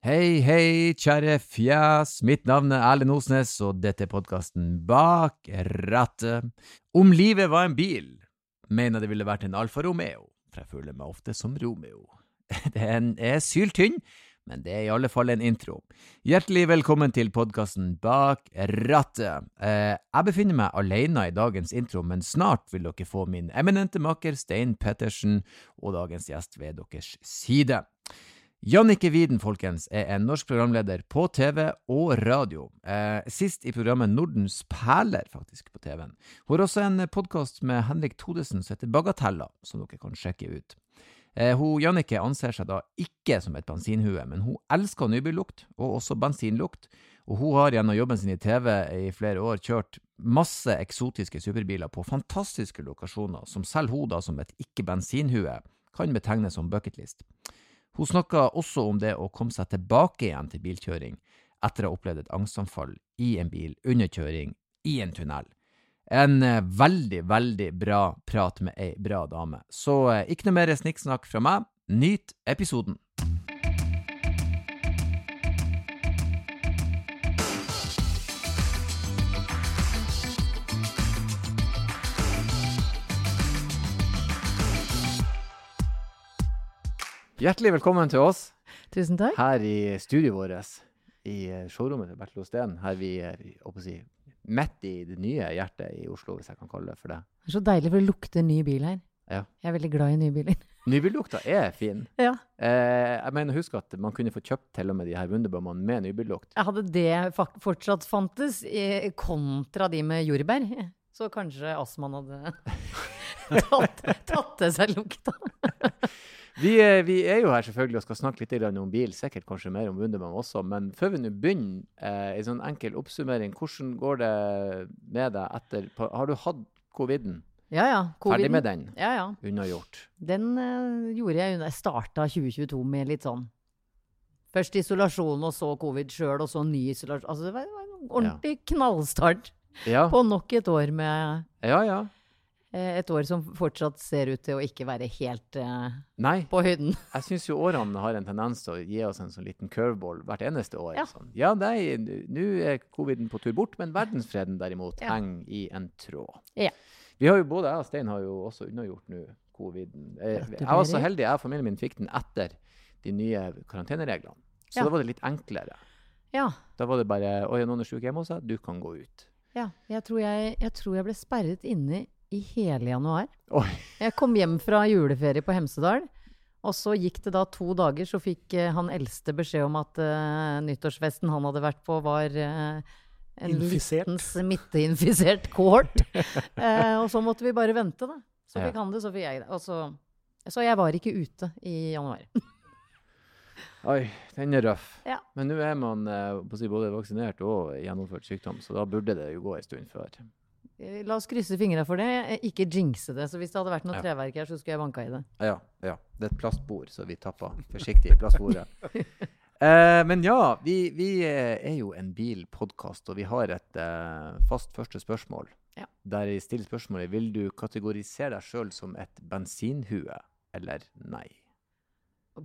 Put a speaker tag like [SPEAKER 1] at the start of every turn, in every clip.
[SPEAKER 1] Hei, hei, kjære fjes. Mitt navn er Erlend Osnes, og dette er podkasten Bak rattet. Om livet var en bil, mener det ville vært en Alfa Romeo, for jeg føler meg ofte som Romeo. Den er syltynn, men det er i alle fall en intro. Hjertelig velkommen til podkasten Bak rattet. Eh, jeg befinner meg alene i dagens intro, men snart vil dere få min eminente makker Stein Pettersen og dagens gjest ved deres side. Jannicke Widen, folkens, er en norsk programleder på TV og radio. Eh, sist i programmet Nordens perler, faktisk, på TV-en. Hun har også en podkast med Henrik Thodesen som heter Bagatella, som dere kan sjekke ut. Eh, hun, Jannicke anser seg da ikke som et bensinhue, men hun elsker nybillukt, og også bensinlukt. Og hun har gjennom jobben sin i TV i flere år kjørt masse eksotiske superbiler på fantastiske lokasjoner, som selv hun da som et ikke-bensinhue kan betegnes som bucketlist. Hun snakka også om det å komme seg tilbake igjen til bilkjøring etter å ha opplevd et angstanfall i en bil under kjøring i en tunnel. En eh, veldig, veldig bra prat med ei bra dame. Så eh, ikke noe mer snikksnakk fra meg. Nyt episoden. Hjertelig velkommen til oss
[SPEAKER 2] Tusen takk.
[SPEAKER 1] her i studioet vårt. I eh, showrommet til Bertil Osten. Her vi er si, midt i det nye hjertet i Oslo, hvis jeg kan kalle det for det.
[SPEAKER 2] Det er så deilig, for det lukter ny bil her.
[SPEAKER 1] Ja.
[SPEAKER 2] Jeg er veldig glad i nye biler.
[SPEAKER 1] Nybillukta er fin.
[SPEAKER 2] Ja.
[SPEAKER 1] Eh, jeg mener husk at man kunne få kjøpt til og med de her Wunderbaumene med nybillukt.
[SPEAKER 2] Hadde det fortsatt fantes, eh, kontra de med jordbær. Så kanskje astmaen hadde tatt, tatt til seg lukta.
[SPEAKER 1] Vi, eh, vi er jo her selvfølgelig og skal snakke litt om bil, sikkert kanskje mer om Wunderman også. Men før vi nå begynner, eh, en sånn enkel oppsummering. Hvordan går det med deg etter Har du hatt coviden?
[SPEAKER 2] Ja, ja.
[SPEAKER 1] COVID
[SPEAKER 2] Ferdig
[SPEAKER 1] med den?
[SPEAKER 2] Ja, ja.
[SPEAKER 1] Unnagjort?
[SPEAKER 2] Den eh, gjorde jeg unna. Jeg starta 2022 med litt sånn Først isolasjon, og så covid sjøl, og så ny isolasjon. Altså, det var en ordentlig knallstart
[SPEAKER 1] Ja.
[SPEAKER 2] på nok et år med
[SPEAKER 1] Ja, ja.
[SPEAKER 2] Eh, Et år som fortsatt ser ut til å ikke være helt uh,
[SPEAKER 1] Nei.
[SPEAKER 2] på høyden.
[SPEAKER 1] Jeg syns jo årene har en tendens til å gi oss en sånn liten curveball hvert eneste år.
[SPEAKER 2] Ja.
[SPEAKER 1] Sånn. Ja, nei, nå er coviden på tur bort, men verdensfreden derimot
[SPEAKER 2] Ja.
[SPEAKER 1] henger i en tråd.
[SPEAKER 2] Ja.
[SPEAKER 1] Vi har jo, Både jeg og Stein har jo også unnagjort nå coviden. Eh, Jeg var så heldig, jeg og familien min fikk den etter de nye karantenereglene. Så
[SPEAKER 2] Ja.
[SPEAKER 1] da var det litt enklere.
[SPEAKER 2] Ja.
[SPEAKER 1] Da var det bare Oi, noen er syke hjemme hos deg, du kan gå ut.
[SPEAKER 2] ja. Jeg, tror jeg, jeg tror jeg ble sperret inne i hele januar.
[SPEAKER 1] Oi.
[SPEAKER 2] Jeg kom hjem fra juleferie på Hemsedal. Og så gikk det da to dager, så fikk eh, han eldste beskjed om at uh, nyttårsfesten han hadde vært på, var uh, en
[SPEAKER 3] Infisert.
[SPEAKER 2] liten smitteinfisert kohort. uh, og så måtte vi bare vente, da. Så
[SPEAKER 1] Ja.
[SPEAKER 2] fikk han det, så fikk jeg det. Så, så jeg var ikke ute i januar.
[SPEAKER 1] Oi, den er røff.
[SPEAKER 2] Ja.
[SPEAKER 1] Men nå er man både vaksinert og gjennomført sykdom, så da burde det jo gå en stund før.
[SPEAKER 2] Eh, La oss krysse fingra for det. Eh, Ikke jinxe det. Så hvis det hadde vært noe
[SPEAKER 1] Ja.
[SPEAKER 2] treverk her, så skulle jeg banka i det.
[SPEAKER 1] Ja, ja. Det er et plastbord, så vi tappa forsiktig i plastbordet. Eh, men ja, vi, vi eh, er jo en bilpodkast, og vi har et eh, fast første spørsmål.
[SPEAKER 2] Ja.
[SPEAKER 1] Der jeg stiller spørsmålet vil du kategorisere deg sjøl som et bensinhue eller nei.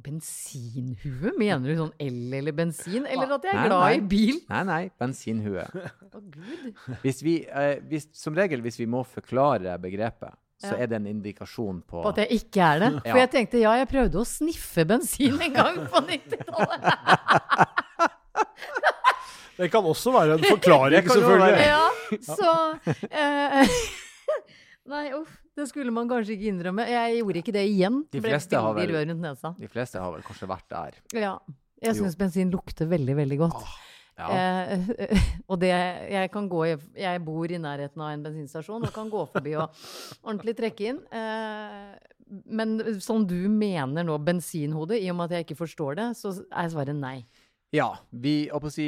[SPEAKER 2] Bensinhue? Mener du sånn el eller bensin? Eller at jeg
[SPEAKER 1] Nei,
[SPEAKER 2] er glad i bil?
[SPEAKER 1] Nei, nei, bensinhue.
[SPEAKER 2] Å, gud.
[SPEAKER 1] Hvis vi, eh, hvis, som regel hvis vi må forklare begrepet, så
[SPEAKER 2] Ja.
[SPEAKER 1] er det en indikasjon på
[SPEAKER 2] På at jeg ikke er det? For
[SPEAKER 1] Ja.
[SPEAKER 2] jeg tenkte ja, jeg prøvde å sniffe bensin en gang på 90-tallet.
[SPEAKER 3] Det kan også være en forklaring, selvfølgelig.
[SPEAKER 1] være.
[SPEAKER 2] Ja, så eh, Nei, uff. Det skulle man kanskje ikke innrømme. Jeg gjorde ikke det igjen.
[SPEAKER 1] De fleste har vel-. De fleste har vel kanskje vært der.
[SPEAKER 2] Ja. Jeg syns bensin lukter veldig, veldig godt.
[SPEAKER 1] Ja.
[SPEAKER 2] Eh, og det jeg kan gå Jeg bor i nærheten av en bensinstasjon og kan gå forbi og ordentlig trekke inn. Eh, men som du mener nå, bensinhode, i og med at jeg ikke forstår det, så er svaret nei.
[SPEAKER 1] Ja, vi å si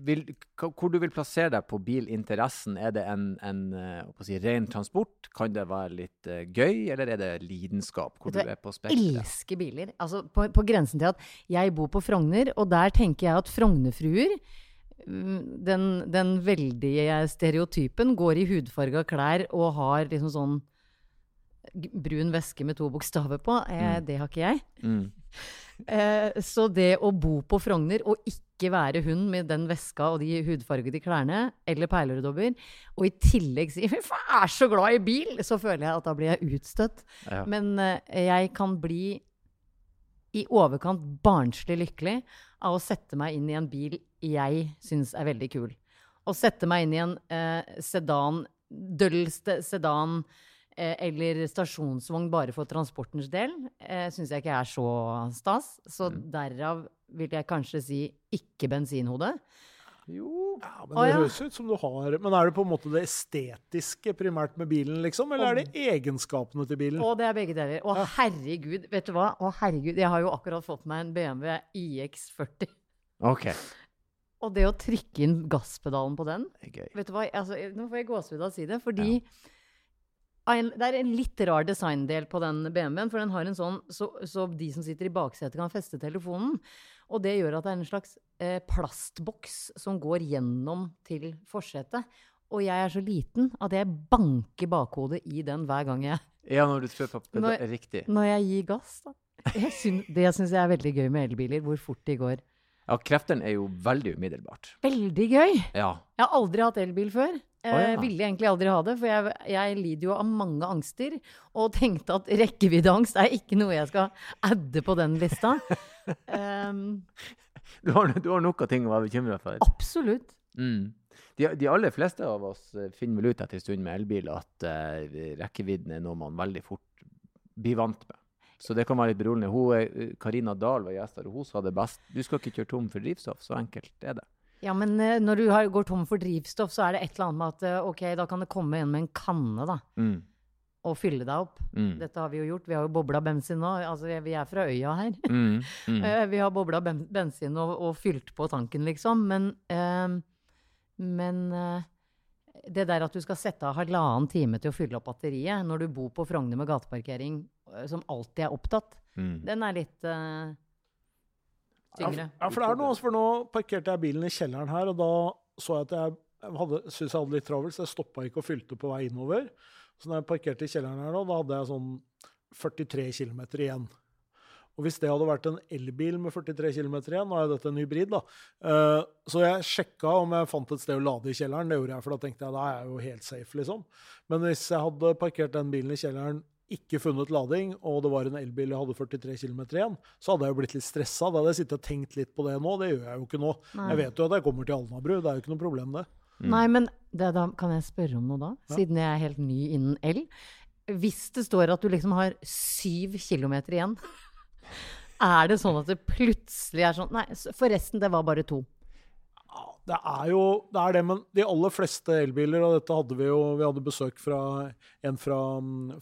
[SPEAKER 1] vil, Hvor du vil plassere deg på bilinteressen? Er det en, en eh, si, ren transport? Kan det være litt eh, gøy, eller er det lidenskap? Hvor du
[SPEAKER 2] du
[SPEAKER 1] er på spekteret?
[SPEAKER 2] Elsker biler. Altså på, på grensen til at jeg bor på Frogner, og der tenker jeg at Frognerfruer mm, den, den veldige stereotypen går i hudfarga klær og har liksom sånn brun veske med to bokstaver på. Eh,
[SPEAKER 1] Mm.
[SPEAKER 2] Det har ikke jeg.
[SPEAKER 1] Mm.
[SPEAKER 2] Eh, så det å bo på Frogner og ikke være hun med den veska og de hudfargede klærne, eller perlerodobber, og i tillegg si 'fy faen, jeg er så glad i bil', så føler jeg at da blir jeg utstøtt.
[SPEAKER 1] Ja.
[SPEAKER 2] Men eh, jeg kan bli i overkant barnslig lykkelig av å sette meg inn i en bil jeg syns er veldig kul. Å sette meg inn i en eh, sedan, døllste sedan eller stasjonsvogn bare for transportens del, eh, syns jeg ikke er så stas. Så derav vil jeg kanskje si ikke bensinhode.
[SPEAKER 1] Jo
[SPEAKER 3] Ja, men det
[SPEAKER 2] ja.
[SPEAKER 3] høres ut som du har Men er det på en måte det estetiske primært med bilen, liksom? Eller er det egenskapene til bilen?
[SPEAKER 2] Å, det er begge deler. Å herregud, vet du hva? Å herregud, jeg har jo akkurat fått meg en BMW iX40.
[SPEAKER 1] OK.
[SPEAKER 2] Og det å trykke inn gasspedalen på den
[SPEAKER 1] Det gøy.
[SPEAKER 2] Vet du hva, altså, Nå får jeg gåsehud av å si det, fordi en, det er en litt rar designdel på den BMW-en. For den har en sånn så, så de som sitter i baksetet, kan feste telefonen. Og det gjør at det er en slags eh, plastboks som går gjennom til forsetet. Og jeg er så liten at jeg banker bakhodet i den hver gang jeg
[SPEAKER 1] Ja, når du trør
[SPEAKER 2] Når-
[SPEAKER 1] Riktig.
[SPEAKER 2] Når jeg gir gass, da. Jeg syn, det syns jeg er veldig gøy med elbiler, hvor fort de går.
[SPEAKER 1] Ja, kreftene er jo veldig umiddelbart.
[SPEAKER 2] Veldig gøy!
[SPEAKER 1] Ja.
[SPEAKER 2] Jeg har aldri hatt elbil før. Jeg
[SPEAKER 1] Å, ja.
[SPEAKER 2] Ville egentlig aldri ha det, for jeg, jeg lider jo av mange angster. Og tenkte at rekkeviddeangst er ikke noe jeg skal adde på den lista. um,
[SPEAKER 1] Du har, du har nok av ting å være bekymra for.
[SPEAKER 2] absolutt.
[SPEAKER 1] Mm. De, de aller fleste av oss eh, finner vel ut etter en stund med elbil at uh, rekkevidden er noe man veldig fort blir vant med. Så det kan være litt beroligende. Hun, eh, Karina Dahl var gjest her, og hun sa det best. Du skal ikke kjøre tom for drivstoff. Så enkelt er det.
[SPEAKER 2] Ja, men eh, når du har, går tom for drivstoff, så er det et eller annet med at eh, ok, da kan det komme en med en kanne, da.
[SPEAKER 1] Mm.
[SPEAKER 2] Og fylle deg opp.
[SPEAKER 1] Mm.
[SPEAKER 2] Dette har vi jo gjort. Vi har jo bobla bensin nå. Altså, vi- er fra øya her.
[SPEAKER 1] Mm. Mm.
[SPEAKER 2] Vi har bobla bensin og, og fylt på tanken, liksom. Men, eh, men eh, det der at du skal sette av halvannen time til å fylle opp batteriet når du bor på Frogner med gateparkering som alltid er opptatt,
[SPEAKER 1] Mm.
[SPEAKER 2] den er litt
[SPEAKER 3] uh,
[SPEAKER 2] tyngre.
[SPEAKER 3] ja, for det er noe, for nå parkerte jeg bilen i kjelleren her, og da så jeg at jeg hadde, syntes jeg hadde litt travelt, så jeg stoppa ikke og fylte på vei innover. Så når jeg parkerte i kjelleren her nå, da hadde jeg sånn 43 km igjen. Og hvis det hadde vært en elbil med 43 km igjen, nå er jo dette en hybrid, da. Uh, så jeg sjekka om jeg fant et sted å lade i kjelleren. Det gjorde jeg, for da tenkte jeg da er jeg jo helt safe, liksom. Men hvis jeg hadde parkert den bilen i kjelleren, ikke funnet lading, og det var en elbil jeg hadde 43 km igjen, så hadde jeg jo blitt litt stressa. Da hadde jeg sittet og tenkt litt på det nå. Det gjør jeg jo ikke nå.
[SPEAKER 2] Nei.
[SPEAKER 3] Jeg vet jo at jeg kommer til Alnabru, det er jo ikke noe problem, det.
[SPEAKER 2] Nei, men det, da kan jeg spørre om noe da?
[SPEAKER 3] Ja.
[SPEAKER 2] Siden jeg er helt ny innen el. Hvis det står at du liksom har syv kilometer igjen, er det sånn at det plutselig er sånn Nei, forresten, det var bare to.
[SPEAKER 3] Ja, det er jo det er det, men de aller fleste elbiler, og dette hadde vi jo Vi hadde besøk fra en fra,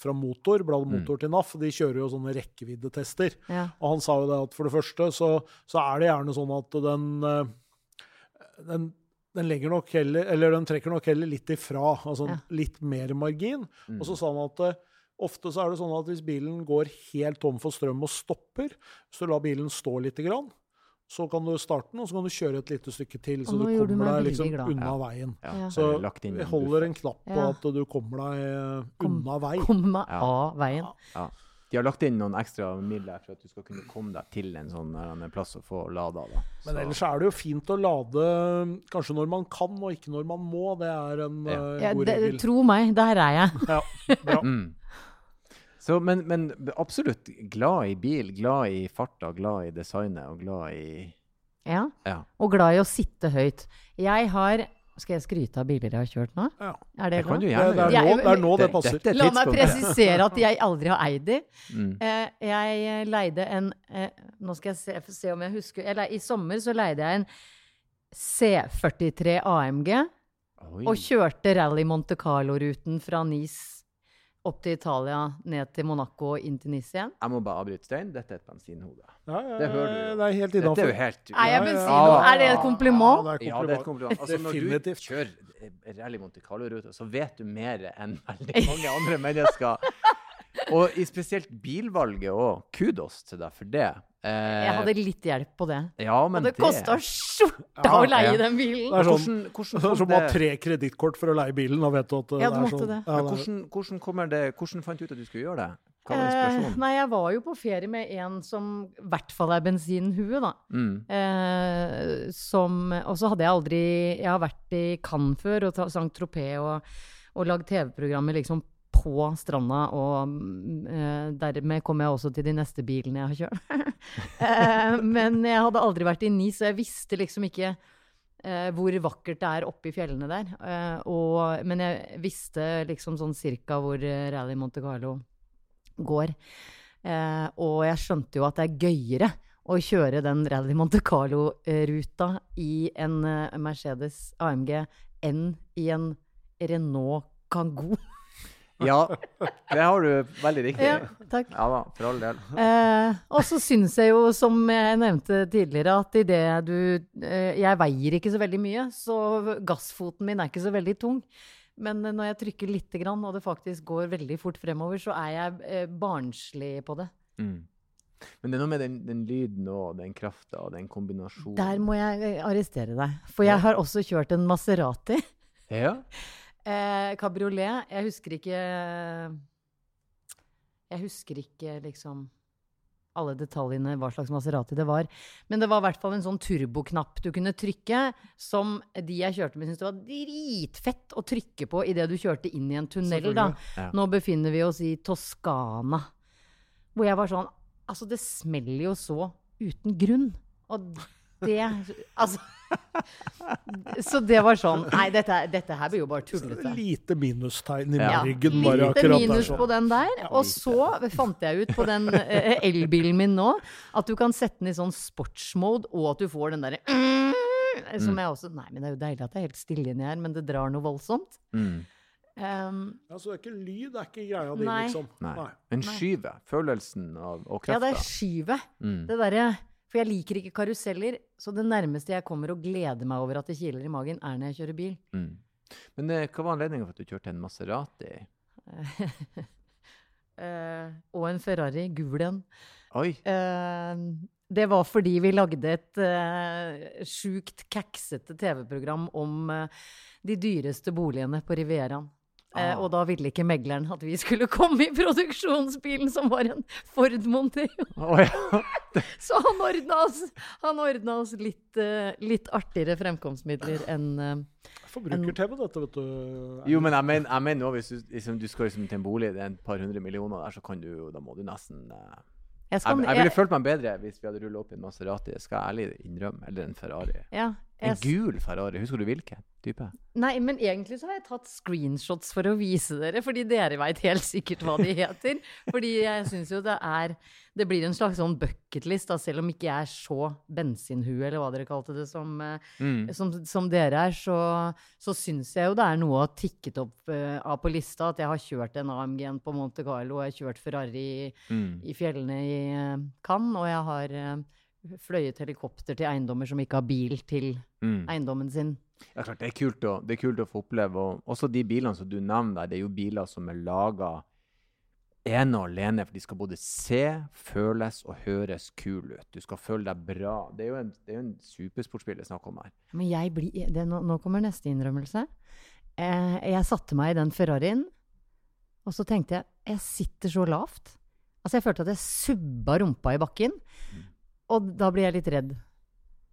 [SPEAKER 3] fra Motor, bladet Motor til NAF. De kjører jo sånne rekkeviddetester.
[SPEAKER 2] Ja.
[SPEAKER 3] Og han sa jo det at for det første så, så er det gjerne sånn at den, eh, den den nok heller, eller den trekker nok heller litt ifra, altså
[SPEAKER 2] Ja.
[SPEAKER 3] litt mer margin.
[SPEAKER 1] Mm.
[SPEAKER 3] Og så sa han at eh, ofte så er det sånn at hvis bilen går helt tom for strøm og stopper, så lar bilen stå litt, grann, så kan du starte den, og så kan du kjøre et lite stykke til, så du kommer deg liksom
[SPEAKER 2] glad.
[SPEAKER 3] unna
[SPEAKER 1] Ja.
[SPEAKER 3] veien.
[SPEAKER 1] Ja,
[SPEAKER 2] Ja.
[SPEAKER 1] så det
[SPEAKER 3] vi holder en knapp på
[SPEAKER 2] Ja.
[SPEAKER 3] at du kommer deg eh, unna vei.
[SPEAKER 2] Kom meg
[SPEAKER 1] Ja.
[SPEAKER 2] av veien.
[SPEAKER 1] Ja. De har lagt inn noen ekstra midler for at du skal kunne komme deg til en sånn en plass og få lada. Da.
[SPEAKER 3] Men ellers er det jo fint å lade kanskje når man kan, og ikke når man må. Det er en
[SPEAKER 1] Ja.
[SPEAKER 3] eh,
[SPEAKER 2] Ja,
[SPEAKER 3] god
[SPEAKER 2] det,
[SPEAKER 3] regel.
[SPEAKER 2] tro meg, der er jeg.
[SPEAKER 3] Ja, bra.
[SPEAKER 1] Mm. Så, men, men absolutt glad i bil, glad i farta, glad i designet og glad i
[SPEAKER 2] Ja.
[SPEAKER 1] Ja.
[SPEAKER 2] Og glad i å sitte høyt. Jeg har Skal jeg skryte av biler jeg har kjørt nå?
[SPEAKER 3] Ja.
[SPEAKER 2] Er det
[SPEAKER 1] Det kan du
[SPEAKER 3] Det,
[SPEAKER 1] gjerne
[SPEAKER 3] det, er
[SPEAKER 1] gjøre.
[SPEAKER 3] Nå, det er nå det
[SPEAKER 1] Det-
[SPEAKER 3] passer.
[SPEAKER 1] dette er
[SPEAKER 2] La meg presisere at jeg aldri har eid de.
[SPEAKER 1] Mm.
[SPEAKER 2] Eh, jeg leide en eh, Nå skal jeg se, se om jeg husker jeg, I sommer så leide jeg en C43 AMG
[SPEAKER 1] Oi.
[SPEAKER 2] og kjørte Rally Monte Carlo-ruten fra Nice opp til Italia, ned til Monaco og inn til Nice igjen.
[SPEAKER 1] Jeg må bare avbryte, Stein. Dette er et bensinhode.
[SPEAKER 3] Ja, ja,
[SPEAKER 1] Det hører du jo.
[SPEAKER 3] Det er helt
[SPEAKER 1] Dette er
[SPEAKER 3] innafor.
[SPEAKER 1] jo helt
[SPEAKER 2] Er jeg
[SPEAKER 3] Ja, ja,
[SPEAKER 2] bensino?
[SPEAKER 1] ja.
[SPEAKER 2] Er det et kompliment?
[SPEAKER 3] Ja, det er
[SPEAKER 1] Ja, det er et
[SPEAKER 3] kompliment.
[SPEAKER 1] Altså, når du kjører Rally Monte Carlo-ruta, så vet du mer enn veldig mange andre mennesker. Og i spesielt bilvalget òg. Kudos til deg for det. Eh,
[SPEAKER 2] Jeg hadde litt hjelp på det.
[SPEAKER 1] ja, men
[SPEAKER 2] Og det kosta skjorta
[SPEAKER 3] Ja,
[SPEAKER 2] å leie
[SPEAKER 1] ja.
[SPEAKER 2] den
[SPEAKER 3] Det
[SPEAKER 2] bilen!
[SPEAKER 3] er sånn,
[SPEAKER 1] Hvordan, hvordan
[SPEAKER 3] det er som å ha tre kredittkort for å leie bilen. Og vet du at
[SPEAKER 2] Ja,
[SPEAKER 3] det
[SPEAKER 2] du
[SPEAKER 3] er
[SPEAKER 2] måtte
[SPEAKER 3] sånn.
[SPEAKER 2] det.
[SPEAKER 3] Ja,
[SPEAKER 1] Men
[SPEAKER 3] er-
[SPEAKER 1] hvordan, hvordan, det, hvordan fant du ut at du skulle gjøre det? Hva var
[SPEAKER 2] Eh, nei, jeg var jo på ferie med en som i hvert fall er bensinhue, da.
[SPEAKER 1] Mm.
[SPEAKER 2] Eh, som Og så hadde jeg aldri Jeg har vært i Cannes før og Saint-Tropez og, og lagd TV-programmer liksom på stranda, og mm, eh, dermed kom jeg også til de neste bilene jeg har kjørt. eh, men jeg hadde aldri vært i Nis, så jeg visste liksom ikke eh, hvor vakkert det er oppe i fjellene der. Eh, og, men jeg visste liksom sånn cirka hvor eh, Rally Monte Carlo går. Eh, og jeg skjønte jo at det er gøyere å kjøre den Rally Monte Carlo-ruta i en Mercedes AMG enn i en Renault Kangoo.
[SPEAKER 1] Ja, det har du veldig riktig.
[SPEAKER 2] Ja, takk.
[SPEAKER 1] Ja da, for all del.
[SPEAKER 2] Eh, og så syns jeg jo, som jeg nevnte tidligere, at idet du eh, Jeg veier ikke så veldig mye, så gassfoten min er ikke så veldig tung. Men når jeg trykker lite grann, og det faktisk går veldig fort fremover, så er jeg eh, barnslig på det.
[SPEAKER 1] Mm. Men det er noe med den, den lyden og den krafta og den kombinasjonen.
[SPEAKER 2] Der må jeg eh, arrestere deg. For
[SPEAKER 1] Ja.
[SPEAKER 2] jeg har også kjørt en Maserati.
[SPEAKER 1] Ja?
[SPEAKER 2] Eh. Jeg husker ikke Jeg husker ikke liksom alle detaljene, hva slags Maserati det var. Men det var i hvert fall en sånn turboknapp du kunne trykke, som de jeg kjørte med, syntes det var dritfett å trykke på idet du kjørte inn i en tunnel. da.
[SPEAKER 1] Ja.
[SPEAKER 2] Nå befinner vi oss i Toskana. Hvor jeg var sånn Altså, det smeller jo så uten grunn. Og det Altså Så det var sånn Nei, dette, dette her blir jo bare tullete.
[SPEAKER 3] Lite minustegn i
[SPEAKER 1] Ja.
[SPEAKER 3] margen, bare
[SPEAKER 2] Lite
[SPEAKER 3] akkurat
[SPEAKER 2] minus
[SPEAKER 3] der,
[SPEAKER 2] på den der. Og så fant jeg ut på den eh, elbilen min nå at du kan sette den i sånn sportsmode, og at du får den derre Som jeg også Nei, men det er jo deilig at det er helt stille inni her, men det drar noe voldsomt.
[SPEAKER 1] Mm.
[SPEAKER 2] Um,
[SPEAKER 3] altså det er ikke lyd, det er ikke greia di, liksom.
[SPEAKER 1] Nei. Men skyvet, følelsen av, og
[SPEAKER 2] ja, det er skyvet.
[SPEAKER 1] mm.
[SPEAKER 2] Det derre For jeg liker ikke karuseller, så det nærmeste jeg kommer å glede meg over at det kiler i magen, er når jeg kjører bil.
[SPEAKER 1] Mm. Men eh, hva var anledningen for at du kjørte en Maserati?
[SPEAKER 2] Eh, og en Ferrari, gul en.
[SPEAKER 1] Oi!
[SPEAKER 2] Eh, det var fordi vi lagde et uh, sjukt kaksete TV-program om uh, de dyreste boligene på Rivieraen.
[SPEAKER 1] Ah.
[SPEAKER 2] og da ville ikke megleren at vi skulle komme i produksjonsbilen, som var en Ford Monteo.
[SPEAKER 1] Oh, ja.
[SPEAKER 2] Så han ordna oss, han ordna oss litt, eh, litt artigere fremkomstmidler enn eh,
[SPEAKER 3] Forbruker-TV, dette, vet du.
[SPEAKER 1] Jo, men jeg mener, jeg mener hvis du, liksom, du skal liksom til en bolig, det er en par hundre millioner der, så kan du jo, da må du nesten eh,
[SPEAKER 2] jeg, skal,
[SPEAKER 1] jeg ville
[SPEAKER 2] jeg,
[SPEAKER 1] følt meg bedre hvis vi hadde rullet opp i en Maserati, skal jeg ærlig innrømme, eller en Ferrari.
[SPEAKER 2] ja,
[SPEAKER 1] En gul Ferrari, husker du hvilken type?
[SPEAKER 2] Nei, men egentlig så har jeg tatt screenshots for å vise dere, fordi dere veit helt sikkert hva de heter. Fordi jeg syns jo det er Det blir en slags sånn bucketlist, da, selv om ikke jeg er så bensinhue, eller hva dere kalte det, som, eh,
[SPEAKER 1] Mm.
[SPEAKER 2] som, som dere er, så, så syns jeg jo det er noe å ha tikket opp uh, av på lista. At jeg har kjørt en AMG-en på Monte Carlo, og jeg har kjørt Ferrari i,
[SPEAKER 1] Mm.
[SPEAKER 2] i fjellene i uh, Cannes, og jeg har eh, fløyet helikopter til eiendommer som ikke har bil til
[SPEAKER 1] Mm.
[SPEAKER 2] eiendommen sin.
[SPEAKER 1] Ja, klart, det er, kult å, det er kult å få oppleve. Og også de bilene som du nevner det er jo biler som er laga ene og alene for de skal både se, føles og høres kul ut. Du skal føle deg bra. Det er jo en, det er en supersportsbil det er snakk om her.
[SPEAKER 2] Men jeg blir, det, nå, nå kommer neste innrømmelse. Eh, jeg satte meg i den Ferrarien, og så tenkte jeg jeg sitter så lavt. Altså Jeg følte at jeg subba rumpa i bakken. Og da blir jeg litt redd.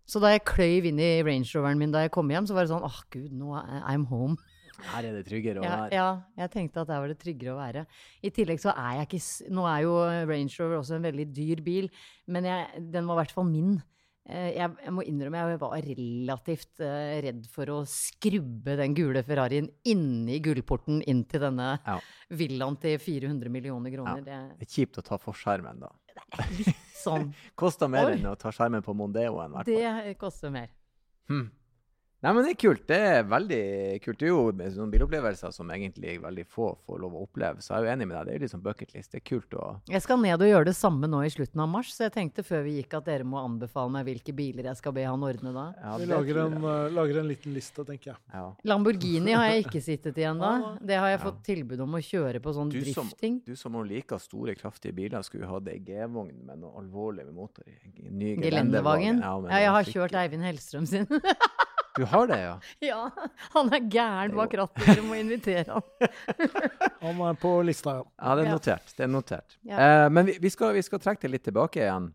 [SPEAKER 2] Så da jeg kløyv inn i Range Roveren min da jeg kom hjem, så var det sånn åh gud, nå er I'm home.
[SPEAKER 1] Her er det tryggere å
[SPEAKER 2] Ja,
[SPEAKER 1] være.
[SPEAKER 2] ja, jeg tenkte at der var det tryggere å være. I tillegg så er jeg ikke Nå er jo Range Rover også en veldig dyr bil, men jeg, den var i hvert fall min. Eh, Jeg, jeg må innrømme jeg var relativt uh, redd for å skrubbe den gule Ferrarien inni gullporten inn til denne
[SPEAKER 1] Ja.
[SPEAKER 2] villaen til 400 millioner kroner.
[SPEAKER 1] Det er kjipt å ta forskjermen, da.
[SPEAKER 2] Det er sånn.
[SPEAKER 1] Koster mer
[SPEAKER 2] Oi.
[SPEAKER 1] enn å ta skjermen på Mondeoen. i hvert fall.
[SPEAKER 2] Det koster mer.
[SPEAKER 1] Hmm. Nei, men det er kult. Det er veldig kult. Det er jo med sånne bilopplevelser som egentlig veldig få får lov å oppleve. Så jeg er jo enig med deg. Det er jo litt sånn bucketlist. Det er kult å
[SPEAKER 2] Jeg skal ned og gjøre det samme nå i slutten av mars, så jeg tenkte før vi gikk at dere må anbefale meg hvilke biler jeg skal be han ordne da.
[SPEAKER 1] ja,
[SPEAKER 3] Vi lager en, eh, lager en liten liste, tenker jeg.
[SPEAKER 1] ja.
[SPEAKER 2] Lamborghini har jeg ikke sittet i ennå. Det har jeg
[SPEAKER 1] Ja.
[SPEAKER 2] fått tilbud om å kjøre på sånn
[SPEAKER 1] Du som,
[SPEAKER 2] drifting.
[SPEAKER 1] du som liker store, kraftige biler, skulle ha hatt ei G-vogn med noe alvorlig med motor i. Ny
[SPEAKER 2] gelendevogn
[SPEAKER 1] Ja,
[SPEAKER 2] Ja, jeg har kjørt Eivind Hellstrøm sin.
[SPEAKER 1] Du har det, ja?
[SPEAKER 2] Ja, han er gæren bak rattet. Dere må invitere han.
[SPEAKER 3] Han er på lista, ja.
[SPEAKER 1] Ja, det er notert. Det er notert.
[SPEAKER 2] Ja.
[SPEAKER 1] Eh, men vi, vi, skal, vi skal trekke det litt tilbake igjen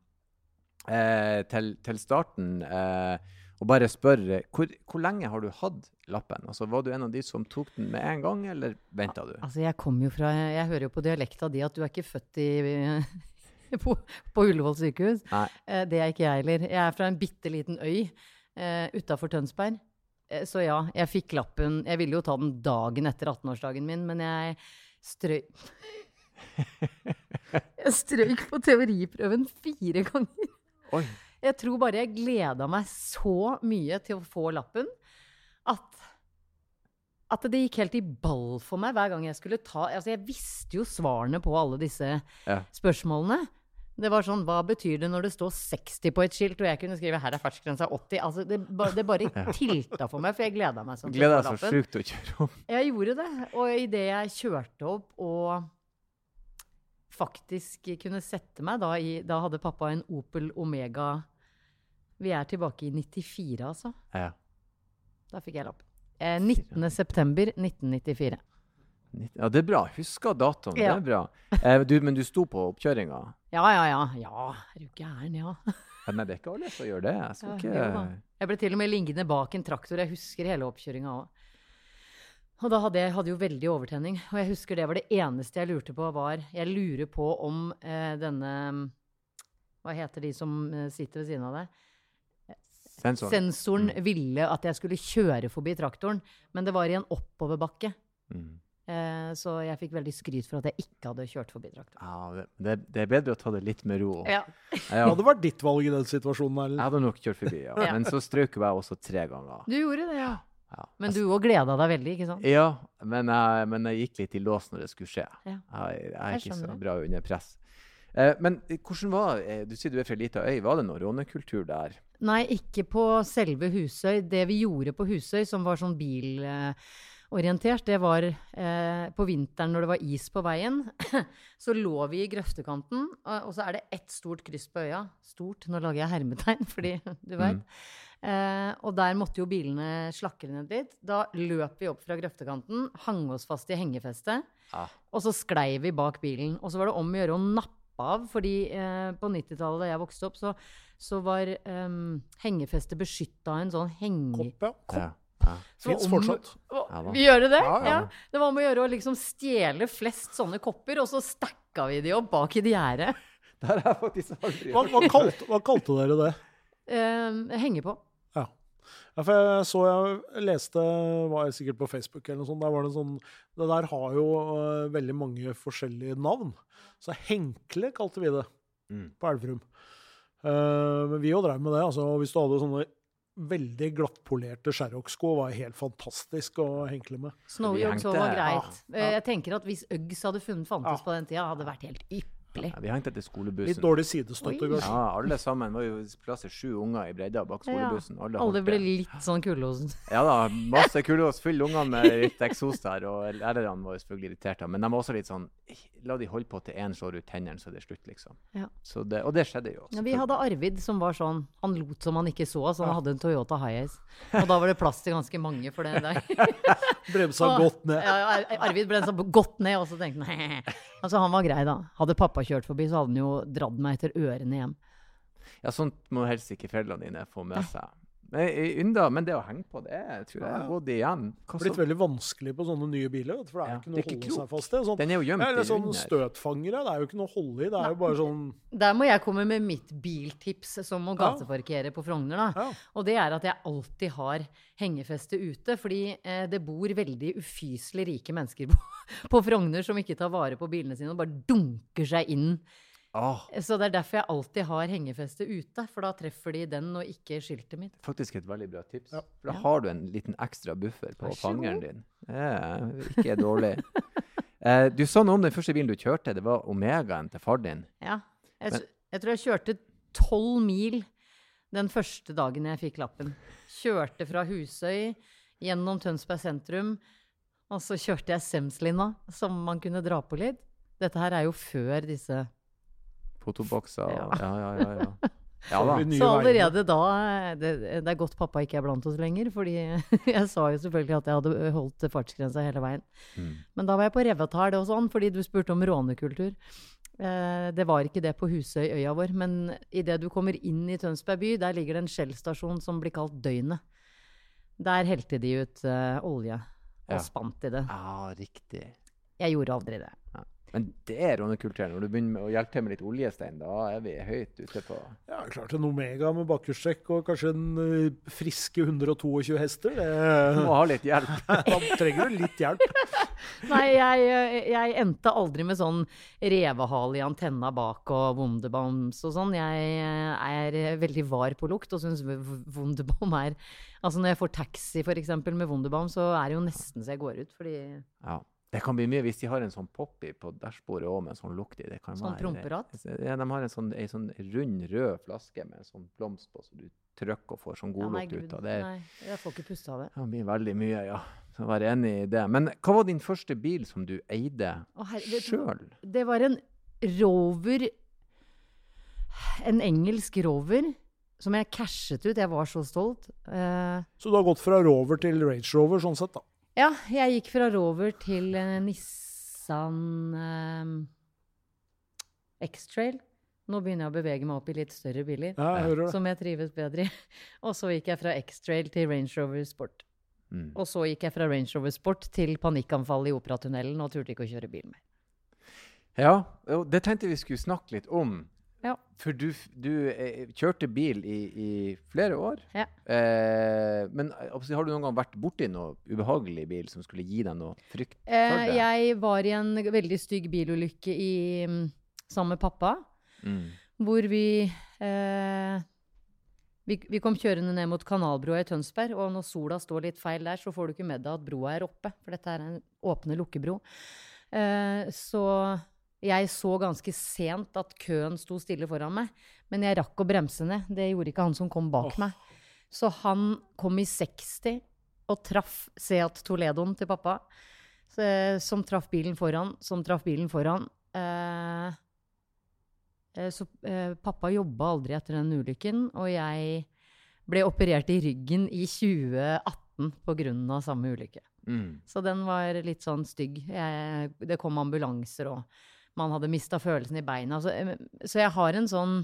[SPEAKER 1] eh, til, til starten. Eh, og bare spørre hvor, hvor lenge har du hatt lappen? Altså, Var du en av de som tok den med en gang, eller venta du?
[SPEAKER 2] Altså, jeg kommer jo fra Jeg hører jo på dialekta di at du er ikke født i på, på Ullevål sykehus.
[SPEAKER 1] Nei.
[SPEAKER 2] Eh, det er ikke jeg heller. Jeg er fra en bitte liten øy eh, utafor Tønsberg. Eh, så ja, jeg fikk lappen. Jeg ville jo ta den dagen etter 18-årsdagen min, men jeg strøy Jeg strøyk på teoriprøven fire ganger.
[SPEAKER 1] Oi.
[SPEAKER 2] Jeg tror bare jeg gleda meg så mye til å få lappen at at det gikk helt i ball for meg hver gang jeg skulle ta Altså, jeg visste jo svarene på alle disse
[SPEAKER 1] Ja.
[SPEAKER 2] spørsmålene. Det var sånn, Hva betyr det når det står 60 på et skilt, og jeg kunne skrive 'her er fartsgrensa 80'? Altså, det, det bare tilta for meg, for jeg gleda meg sånn. få
[SPEAKER 1] deg så sjukt til å kjøre opp.
[SPEAKER 2] Jeg gjorde det. Og idet jeg kjørte opp og faktisk kunne sette meg da i Da hadde pappa en Opel Omega Vi er tilbake i 94, altså.
[SPEAKER 1] Ja.
[SPEAKER 2] Da fikk jeg lapp. Eh, 19. september 1994.
[SPEAKER 1] Nitt- Ja, det er bra. Husker datoen.
[SPEAKER 2] Ja.
[SPEAKER 1] Det er bra. Eh, du, men du sto på oppkjøringa?
[SPEAKER 2] Ja, ja, ja. Ja, er du gæren, ja.
[SPEAKER 1] Ja, Nei, det er ikke alle som gjør det. Jeg skal ikke.
[SPEAKER 2] Jeg ble til og med liggende bak en traktor. Jeg husker hele oppkjøringa òg. Og da hadde jeg hadde jo veldig overtenning. Og jeg husker det var det eneste jeg lurte på, var Jeg lurer på om eh, denne Hva heter de som eh, sitter ved siden av deg?
[SPEAKER 1] Sensoren.
[SPEAKER 2] Sensoren ville at jeg skulle kjøre forbi traktoren, men det var i en oppoverbakke.
[SPEAKER 1] Mm.
[SPEAKER 2] Eh, så jeg fikk veldig skryt for at jeg ikke hadde kjørt forbi traktoren.
[SPEAKER 1] Ja, det, det, er bedre å ta det litt med ro.
[SPEAKER 2] Ja.
[SPEAKER 1] Ja,
[SPEAKER 3] Hadde det vært ditt valg i den situasjonen,
[SPEAKER 1] jeg hadde nok kjørt forbi, ja.
[SPEAKER 2] Ja.
[SPEAKER 1] Men så strøk jeg også tre ganger.
[SPEAKER 2] Du gjorde det, ja.
[SPEAKER 1] Ja.
[SPEAKER 2] Men du òg gleda deg veldig, ikke sant?
[SPEAKER 1] Ja, men jeg, men jeg gikk litt i lås når det skulle skje.
[SPEAKER 2] Ja.
[SPEAKER 1] Jeg, jeg er
[SPEAKER 2] Jeg
[SPEAKER 1] ikke så bra under press. Eh, men hvordan var eh, Du sier du er fra ei lita øy. Var det noe rånekultur der?
[SPEAKER 2] Nei, ikke på selve Husøy. Det vi gjorde på Husøy, som var sånn bilorientert, det var eh, på vinteren når det var is på veien. så lå vi i grøftekanten, og, og så er det ett stort kryss på øya. Stort, nå lager jeg hermetegn, fordi du veit. Eh, og der måtte jo bilene slakke ned litt. Da løp vi opp fra grøftekanten, hang oss fast i hengefestet.
[SPEAKER 1] ah.
[SPEAKER 2] Og så sklei vi bak bilen. Og så var det om å gjøre å nappe av, fordi eh, på 90-tallet da jeg vokste opp, så, så var eh, hengefestet beskytta av en sånn henge...
[SPEAKER 3] Kopp, ja.
[SPEAKER 1] Ja.
[SPEAKER 3] Fins fortsatt.
[SPEAKER 2] Å,
[SPEAKER 1] Ja
[SPEAKER 2] vi gjør det? det?
[SPEAKER 3] Ja,
[SPEAKER 2] Ja,
[SPEAKER 3] ja.
[SPEAKER 2] Det var om å gjøre å liksom stjele flest sånne kopper, og så stakka vi de opp bak i de gjerde.
[SPEAKER 1] Det har faktisk aldri
[SPEAKER 3] Hva, hva, kalte, hva kalte dere det?
[SPEAKER 2] Eh, henge på.
[SPEAKER 3] Ja. ja, for jeg så jeg leste var jeg sikkert på Facebook eller noe sånt. Der var det sånn Det der har jo uh, veldig mange forskjellige navn. Så Henkle kalte vi det
[SPEAKER 1] Mm.
[SPEAKER 3] på Elverum. Uh, men vi jo drev med det. altså Hvis du hadde sånne veldig glattpolerte Sherrock-sko, var helt fantastisk å henkle med.
[SPEAKER 2] Snowy Uggs var greit.
[SPEAKER 3] Ja, ja.
[SPEAKER 2] Jeg tenker at hvis Uggs hadde funnet fantes
[SPEAKER 3] Ja.
[SPEAKER 2] på den tida, hadde det vært helt ypperlig.
[SPEAKER 1] Ja, vi hengte etter
[SPEAKER 3] Litt dårlig sidestøtte, kanskje.
[SPEAKER 1] Ja, alle sammen var jo plass til sju unger i bredda bak skolebussen. Alle,
[SPEAKER 2] Alle ble
[SPEAKER 1] det.
[SPEAKER 2] litt sånn kullosen.
[SPEAKER 1] Ja da, masse kulos, fyll ungene med litt eksos der, og lærerne var jo selvfølgelig irriterte. Men de var også litt sånn La de holde på til én slår ut tennene, så det er slutt, liksom.
[SPEAKER 2] Ja.
[SPEAKER 1] Så det, og det skjedde jo.
[SPEAKER 2] Ja, vi hadde Arvid som var sånn Han lot som han ikke så, så han
[SPEAKER 3] Ja.
[SPEAKER 2] hadde en Toyota Hiace. Og da var det plass til ganske mange for det der.
[SPEAKER 3] Bremsa godt ned.
[SPEAKER 2] Ja, Arvid bremsa godt ned, og så tenkte han Altså, han var grei, da. Hadde pappa kjørt forbi, så hadde han jo dratt meg etter ørene hjem.
[SPEAKER 1] Ja, sånt må helst ikke foreldrene dine få med seg. Men, eh, men det å henge på det tror jeg har gått igjen. Hva
[SPEAKER 3] Blitt veldig vanskelig på sånne nye biler, for det er
[SPEAKER 1] Ja,
[SPEAKER 3] ikke noe
[SPEAKER 1] er
[SPEAKER 3] å
[SPEAKER 1] ikke
[SPEAKER 3] holde seg fast i. Sånn,
[SPEAKER 1] Den er jo gjemt
[SPEAKER 3] eller sånn
[SPEAKER 1] under.
[SPEAKER 3] støtfangere, det er jo ikke noe å holde i. Det er jo bare sånn
[SPEAKER 2] Der må jeg komme med mitt biltips som å gateparkere på Frogner, da.
[SPEAKER 3] Ja.
[SPEAKER 2] Og det er at jeg alltid har hengefeste ute, fordi eh, det bor veldig ufyselig rike mennesker på, på Frogner som ikke tar vare på bilene sine og bare dunker seg inn.
[SPEAKER 1] Åh,
[SPEAKER 2] Så det er derfor jeg alltid har hengefeste ute, for da treffer de den og ikke skiltet mitt.
[SPEAKER 1] faktisk et veldig bra tips.
[SPEAKER 3] Ja.
[SPEAKER 1] For da
[SPEAKER 2] Ja.
[SPEAKER 1] har du en liten ekstra buffer på fangeren din. Det er ikke dårlig. Eh, du sa noe om den første bilen du kjørte. Det var Omegaen til far din.
[SPEAKER 2] Ja. Jeg,
[SPEAKER 1] Men-
[SPEAKER 2] jeg tror jeg kjørte tolv mil den første dagen jeg fikk lappen. Kjørte fra Husøy gjennom Tønsberg sentrum, og så kjørte jeg Semslina, som man kunne dra på litt. Dette her er jo før disse
[SPEAKER 1] Fotobokser.
[SPEAKER 2] Ja.
[SPEAKER 1] Ja, ja, ja. ja, ja.
[SPEAKER 2] Så allerede da det, det er godt pappa ikke er blant oss lenger, fordi jeg sa jo selvfølgelig at jeg hadde holdt fartsgrensa hele veien.
[SPEAKER 1] Mm.
[SPEAKER 2] Men da var jeg på Revetal og sånn, fordi du spurte om rånekultur. Eh, det var ikke det på Husøy, øya vår. Men idet du kommer inn i Tønsberg by, der ligger det en Shell-stasjon som blir kalt Døgnet. Der helte de ut eh, olje og
[SPEAKER 1] Ja.
[SPEAKER 2] spant i det.
[SPEAKER 1] Ja, riktig.
[SPEAKER 2] Jeg gjorde aldri det.
[SPEAKER 1] Men det er rånekulturen. Når du begynner med å hjelpe til med litt oljestein, da er vi høyt ute på
[SPEAKER 3] Ja, klart en Omega med bakhjulstrekk og kanskje en eh, friske 122 hester.
[SPEAKER 1] Du må ha litt hjelp.
[SPEAKER 3] da trenger du litt hjelp.
[SPEAKER 2] Nei, jeg, eh, jeg endte aldri med sånn revehale i antenna bak og Wunderbaums og sånn. Jeg eh, er veldig var på lukt og syns Wunderbaum er Altså når jeg får taxi for eksempel med Wunderbaum, så er det jo nesten så jeg går ut, fordi
[SPEAKER 1] Ja. Det kan bli mye hvis de har en sånn poppy på dashbordet òg med en sånn lukt i. Det kan
[SPEAKER 2] Sånn
[SPEAKER 1] være-
[SPEAKER 2] promperatt?
[SPEAKER 1] Ja, de har en sånn, en sånn rund, rød flaske med en sånn blomst på, så du trykker og får sånn
[SPEAKER 2] ja,
[SPEAKER 1] god lukt ut av det.
[SPEAKER 2] nei, jeg får ikke puste av det.
[SPEAKER 1] Det blir veldig mye, ja. Så vær enig i det. Men hva var din første bil som du eide
[SPEAKER 2] Å, herre- vet du hva?
[SPEAKER 1] sjøl?
[SPEAKER 2] Det var en Rover En engelsk Rover som jeg cashet ut. Jeg var så stolt. Uh,
[SPEAKER 3] Så du har gått fra Rover til Range Rover, sånn sett, da.
[SPEAKER 2] Ja, jeg gikk fra Rover til eh, Nissan eh, X-Trail. Nå begynner jeg å bevege meg opp i litt større biler,
[SPEAKER 3] Ja,
[SPEAKER 2] som jeg trives bedre i. Og så gikk jeg fra X-Trail til Range Rover Sport.
[SPEAKER 1] Mm.
[SPEAKER 2] Og så gikk jeg fra Range Rover Sport til panikkanfall i Operatunnelen og turte ikke å kjøre bil mer.
[SPEAKER 1] Ja, det tenkte vi skulle snakke litt om.
[SPEAKER 2] Ja.
[SPEAKER 1] For du, du eh, kjørte bil i, i flere år.
[SPEAKER 2] Ja.
[SPEAKER 1] Eh, men eh, har du noen gang vært borti noe ubehagelig bil som skulle gi deg noe frykt
[SPEAKER 2] Eh, jeg var i en veldig stygg bilulykke i, mm, sammen med pappa.
[SPEAKER 1] Mm.
[SPEAKER 2] hvor vi, eh, vi Vi kom kjørende ned mot Kanalbrua i Tønsberg, og når sola står litt feil der, så får du ikke med deg at broa er oppe, for dette er en åpne lukkebro. Eh, så jeg så ganske sent at køen sto stille foran meg, men jeg rakk å bremse ned. Det gjorde ikke han som kom bak
[SPEAKER 3] oh.
[SPEAKER 2] meg. Så han kom i 60 og traff Seat Toledoen til pappa, så, som traff bilen foran, som traff bilen foran. Eh, Eh, Så eh, pappa jobba aldri etter den ulykken, og jeg ble operert i ryggen i 2018 pga. samme ulykke.
[SPEAKER 1] Mm.
[SPEAKER 2] Så den var litt sånn stygg. Jeg, det kom ambulanser, og man hadde mista følelsen i beina. Så, eh, så jeg har en sånn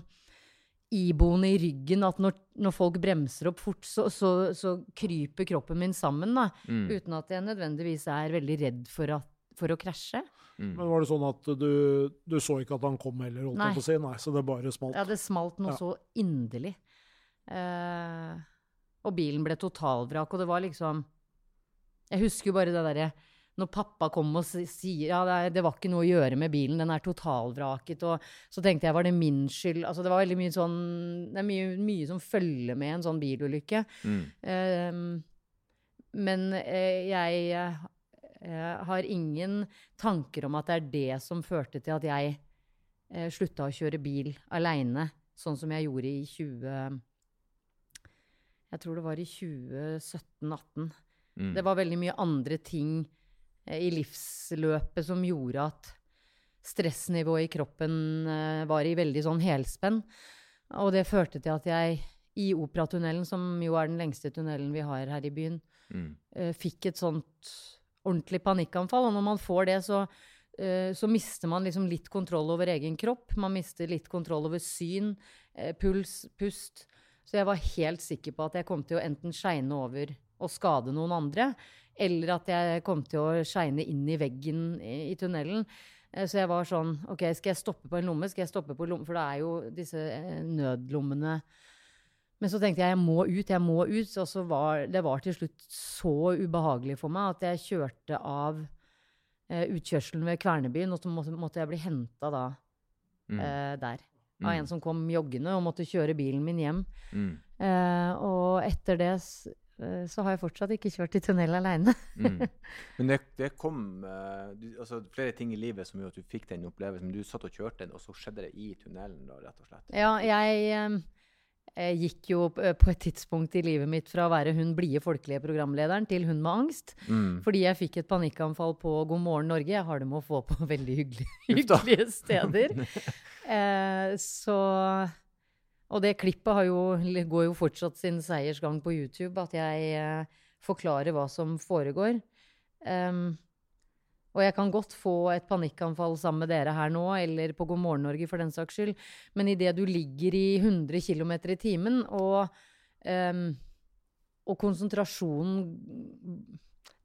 [SPEAKER 2] iboende i ryggen at når, når folk bremser opp fort, så, så, så kryper kroppen min sammen, da.
[SPEAKER 1] Mm.
[SPEAKER 2] Uten at jeg nødvendigvis er veldig redd for, at, for å krasje.
[SPEAKER 1] Mm.
[SPEAKER 3] Men var det sånn at du, du så ikke at han kom heller, holdt
[SPEAKER 2] Nei.
[SPEAKER 3] jeg på å si? Nei, så det bare smalt?
[SPEAKER 2] Ja, det smalt noe
[SPEAKER 3] Ja.
[SPEAKER 2] så inderlig. Uh, og bilen ble totalvrak, og det var liksom Jeg husker jo bare det derre når pappa kom og sier ja, det, var ikke noe å gjøre med bilen, den er totalvraket, og så tenkte jeg var det min skyld? Altså det var veldig mye sånn Det er mye, mye som følger med en sånn bilulykke.
[SPEAKER 1] Mm.
[SPEAKER 2] Eh, men uh, jeg uh, har ingen tanker om at det er det som førte til at jeg eh, slutta å kjøre bil aleine, sånn som jeg gjorde i 20... Jeg tror det var i 2017-18.
[SPEAKER 1] Mm.
[SPEAKER 2] Det var veldig mye andre ting i livsløpet som gjorde at stressnivået i kroppen eh, var i veldig sånn helspenn. Og det førte til at jeg i Operatunnelen, som jo er den lengste tunnelen vi har her i byen,
[SPEAKER 1] Mm.
[SPEAKER 2] eh, fikk et sånt ordentlig panikkanfall. Og når man får det, så, eh, så mister man liksom litt kontroll over egen kropp. Man mister litt kontroll over syn, eh, puls, pust. Så jeg var helt sikker på at jeg kom til å enten skeine over og skade noen andre, eller at jeg kom til å skeine inn i veggen i, i tunnelen. Eh, Så jeg var sånn OK, skal jeg stoppe på en lomme? Skal jeg stoppe på lomme? For det er jo disse eh, nødlommene men så tenkte jeg jeg må ut, jeg må ut. Og så var det var til slutt så ubehagelig for meg at jeg kjørte av eh, utkjørselen ved Kvernebyen, og så måtte, måtte jeg bli henta da
[SPEAKER 1] Mm.
[SPEAKER 2] eh, der. Av
[SPEAKER 1] Mm.
[SPEAKER 2] en som kom joggende og måtte kjøre bilen min hjem.
[SPEAKER 1] Mm.
[SPEAKER 2] Eh, og etter det så har jeg fortsatt ikke kjørt i tunnel aleine.
[SPEAKER 1] Mm. Men det, det kom uh, du, altså, flere ting i livet som gjorde at du fikk den opplevelsen. Du satt og kjørte den, og så skjedde det i tunnelen, da, rett og slett.
[SPEAKER 2] Ja, jeg eh, jeg gikk jo på et tidspunkt i livet mitt fra å være hun blide folkelige programlederen til hun med angst.
[SPEAKER 1] Mm.
[SPEAKER 2] Fordi jeg fikk et panikkanfall på God morgen Norge. Jeg har det med å få på veldig
[SPEAKER 1] hyggelige,
[SPEAKER 2] hyggelige steder. uh, så Og det klippet jo, går jo fortsatt sin seiersgang på YouTube, at jeg eh, forklarer hva som foregår. Um, og jeg kan godt få et panikkanfall sammen med dere her nå, eller på God morgen Norge for den saks skyld, men idet du ligger i 100 km i timen, og, um, og konsentrasjonen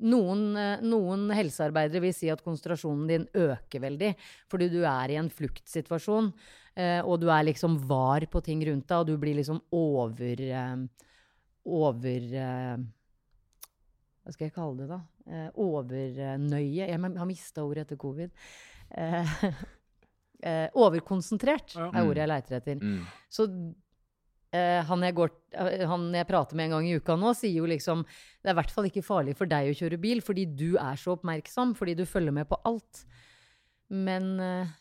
[SPEAKER 2] noen, eh, noen helsearbeidere vil si at konsentrasjonen din øker veldig fordi du er i en fluktsituasjon, eh, og du er liksom var på ting rundt deg, og du blir liksom over eh, Over Hva skal jeg kalle det, da? Overnøye. Jeg har mista ordet etter covid. Eh, eh, overkonsentrert er ordet jeg leiter etter.
[SPEAKER 1] Mm.
[SPEAKER 2] Så han, jeg går, eh, han jeg prater med en gang i uka nå, sier jo liksom det er i hvert fall ikke farlig for deg å kjøre bil, fordi du er så oppmerksom, fordi du følger med på alt. Men eh,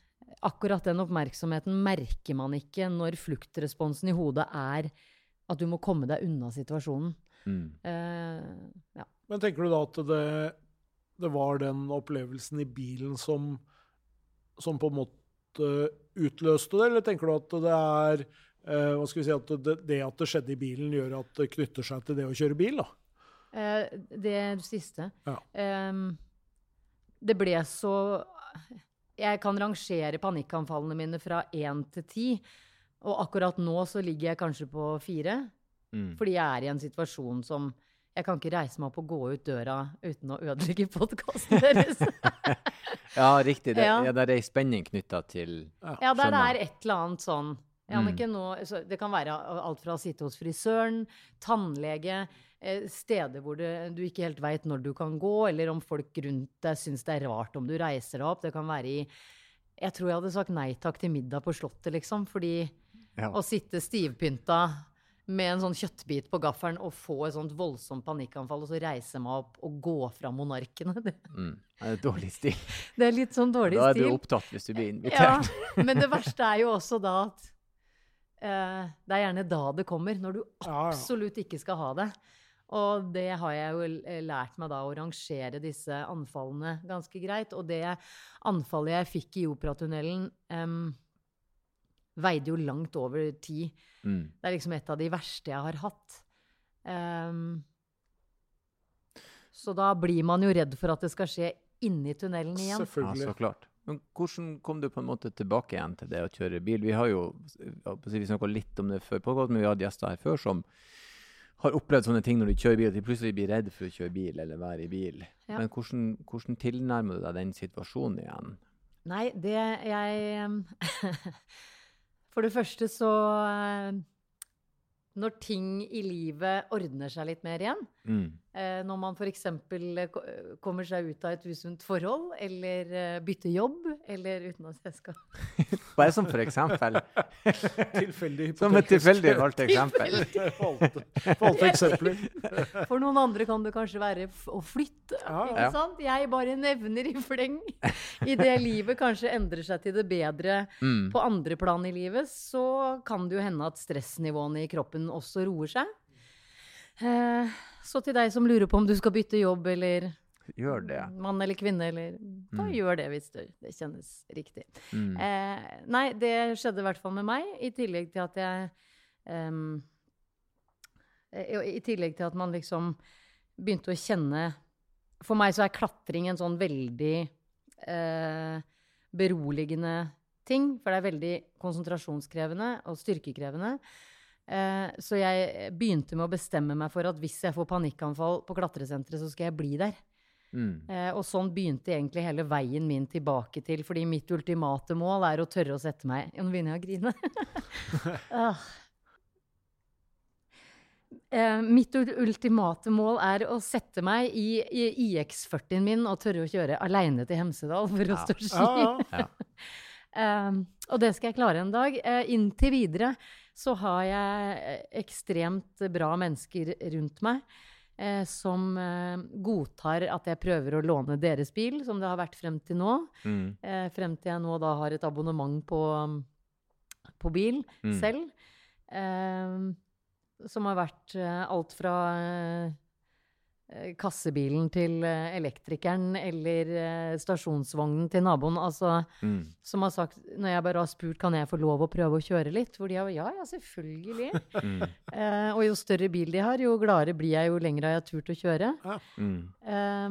[SPEAKER 2] akkurat den oppmerksomheten merker man ikke når fluktresponsen i hodet er at du må komme deg unna situasjonen.
[SPEAKER 1] Mm.
[SPEAKER 2] Eh, ja.
[SPEAKER 3] Men tenker du da at det, det var den opplevelsen i bilen som, som på en måte utløste det, eller tenker du at det er eh, hva skal vi si, at det, det at det skjedde i bilen, gjør at det knytter seg til det å kjøre bil? da?
[SPEAKER 2] Uh, det siste.
[SPEAKER 3] Ja.
[SPEAKER 2] Um, det ble så Jeg kan rangere panikkanfallene mine fra én til ti. Og akkurat nå så ligger jeg kanskje på fire.
[SPEAKER 1] Mm.
[SPEAKER 2] Fordi jeg er i en situasjon som Jeg kan ikke reise meg opp og gå ut døra uten å ødelegge podkasten deres.
[SPEAKER 1] Ja, riktig. Det,
[SPEAKER 2] Ja.
[SPEAKER 1] ja. der er ei spenning knytta til
[SPEAKER 2] Ja, der er et eller annet sånn. Jannicke, nå, så det kan være alt fra å sitte hos frisøren, tannlege, eh, steder hvor du ikke helt veit når du kan gå, eller om folk rundt deg syns det er rart om du reiser deg opp. Det kan være i Jeg tror jeg hadde sagt nei takk til middag på Slottet, liksom. Fordi
[SPEAKER 1] Ja.
[SPEAKER 2] å sitte stivpynta med en sånn kjøttbit på gaffelen og få et sånt voldsomt panikkanfall, og så reise meg opp og gå fra monarkene, det,
[SPEAKER 1] Mm. Det er dårlig stil.
[SPEAKER 2] det er litt sånn dårlig stil.
[SPEAKER 1] Da er du
[SPEAKER 2] stil.
[SPEAKER 1] opptatt hvis du blir
[SPEAKER 2] Ja,
[SPEAKER 1] invitert.
[SPEAKER 2] men det verste er jo også da at det er gjerne da det kommer, når du absolutt ikke skal ha det. Og det har jeg jo lært meg da, å rangere disse anfallene ganske greit. Og det anfallet jeg fikk i operatunnelen, um, veide jo langt over ti.
[SPEAKER 1] Mm.
[SPEAKER 2] Det er liksom et av de verste jeg har hatt. Um, så da blir man jo redd for at det skal skje inni tunnelen igjen.
[SPEAKER 1] Ja, så klart. Men hvordan kom du på en måte tilbake igjen til det å kjøre bil? Vi har jo vi snakka litt om det før, men vi hatt gjester her før som har opplevd sånne ting når de kjører bil, at de plutselig blir redd for å kjøre bil eller være i bil.
[SPEAKER 2] Ja.
[SPEAKER 1] Men hvordan, hvordan tilnærmer du deg den situasjonen igjen?
[SPEAKER 2] Nei, det jeg For det første så Når ting i livet ordner seg litt mer igjen,
[SPEAKER 1] Mm.
[SPEAKER 2] eh, når man f.eks. kommer seg ut av et usunt forhold, eller eh, bytter jobb, eller uten at jeg skal
[SPEAKER 1] Bare som for eksempel.
[SPEAKER 3] Tilfeldig
[SPEAKER 1] Som et tilfeldig valgt eksempel.
[SPEAKER 3] valgte, valgte eksempler.
[SPEAKER 2] For noen andre kan det kanskje være å flytte.
[SPEAKER 3] Ja,
[SPEAKER 2] ikke sant? Jeg bare nevner i fleng. I det livet kanskje endrer seg til det bedre
[SPEAKER 1] Mm.
[SPEAKER 2] på andre plan i livet, så kan det jo hende at stressnivåene i kroppen også roer seg. Eh, så til deg som lurer på om du skal bytte jobb eller
[SPEAKER 1] Gjør det.
[SPEAKER 2] mann eller kvinne, eller da
[SPEAKER 1] Mm.
[SPEAKER 2] gjør det hvis det, det kjennes riktig.
[SPEAKER 1] Mm.
[SPEAKER 2] Eh, nei, det skjedde i hvert fall med meg, i tillegg til at jeg um, I tillegg til at man liksom begynte å kjenne For meg så er klatring en sånn veldig eh, beroligende ting. For det er veldig konsentrasjonskrevende og styrkekrevende. Eh, så jeg begynte med å bestemme meg for at hvis jeg får panikkanfall på klatresenteret, så skal jeg bli der.
[SPEAKER 1] Mm.
[SPEAKER 2] Eh, og sånn begynte egentlig hele veien min tilbake til, fordi mitt ultimate mål er å tørre å sette meg Ja, Nå begynner jeg å grine. Ah. Eh, mitt ultimate mål er å sette meg i, i IX40-en min og tørre å kjøre aleine til Hemsedal for å stå ski.
[SPEAKER 3] Ja, ja.
[SPEAKER 1] Ja.
[SPEAKER 2] Eh, og det skal jeg klare en dag. Eh, inntil videre så har jeg eh, ekstremt bra mennesker rundt meg eh, som eh, godtar at jeg prøver å låne deres bil, som det har vært frem til nå.
[SPEAKER 1] Mm.
[SPEAKER 2] Eh, frem til jeg nå da har et abonnement på, på bil
[SPEAKER 1] Mm.
[SPEAKER 2] selv. Eh, som har vært eh, alt fra kassebilen til eh, elektrikeren eller eh, stasjonsvognen til naboen. Altså,
[SPEAKER 1] Mm.
[SPEAKER 2] som har sagt, når jeg bare har spurt kan jeg få lov å prøve å kjøre litt, hvor de har ja, ja, selvfølgelig.
[SPEAKER 1] Mm.
[SPEAKER 2] Eh, og jo større bil de har, jo gladere blir jeg, jo lenger har jeg turt å kjøre.
[SPEAKER 1] Mm.
[SPEAKER 2] Eh,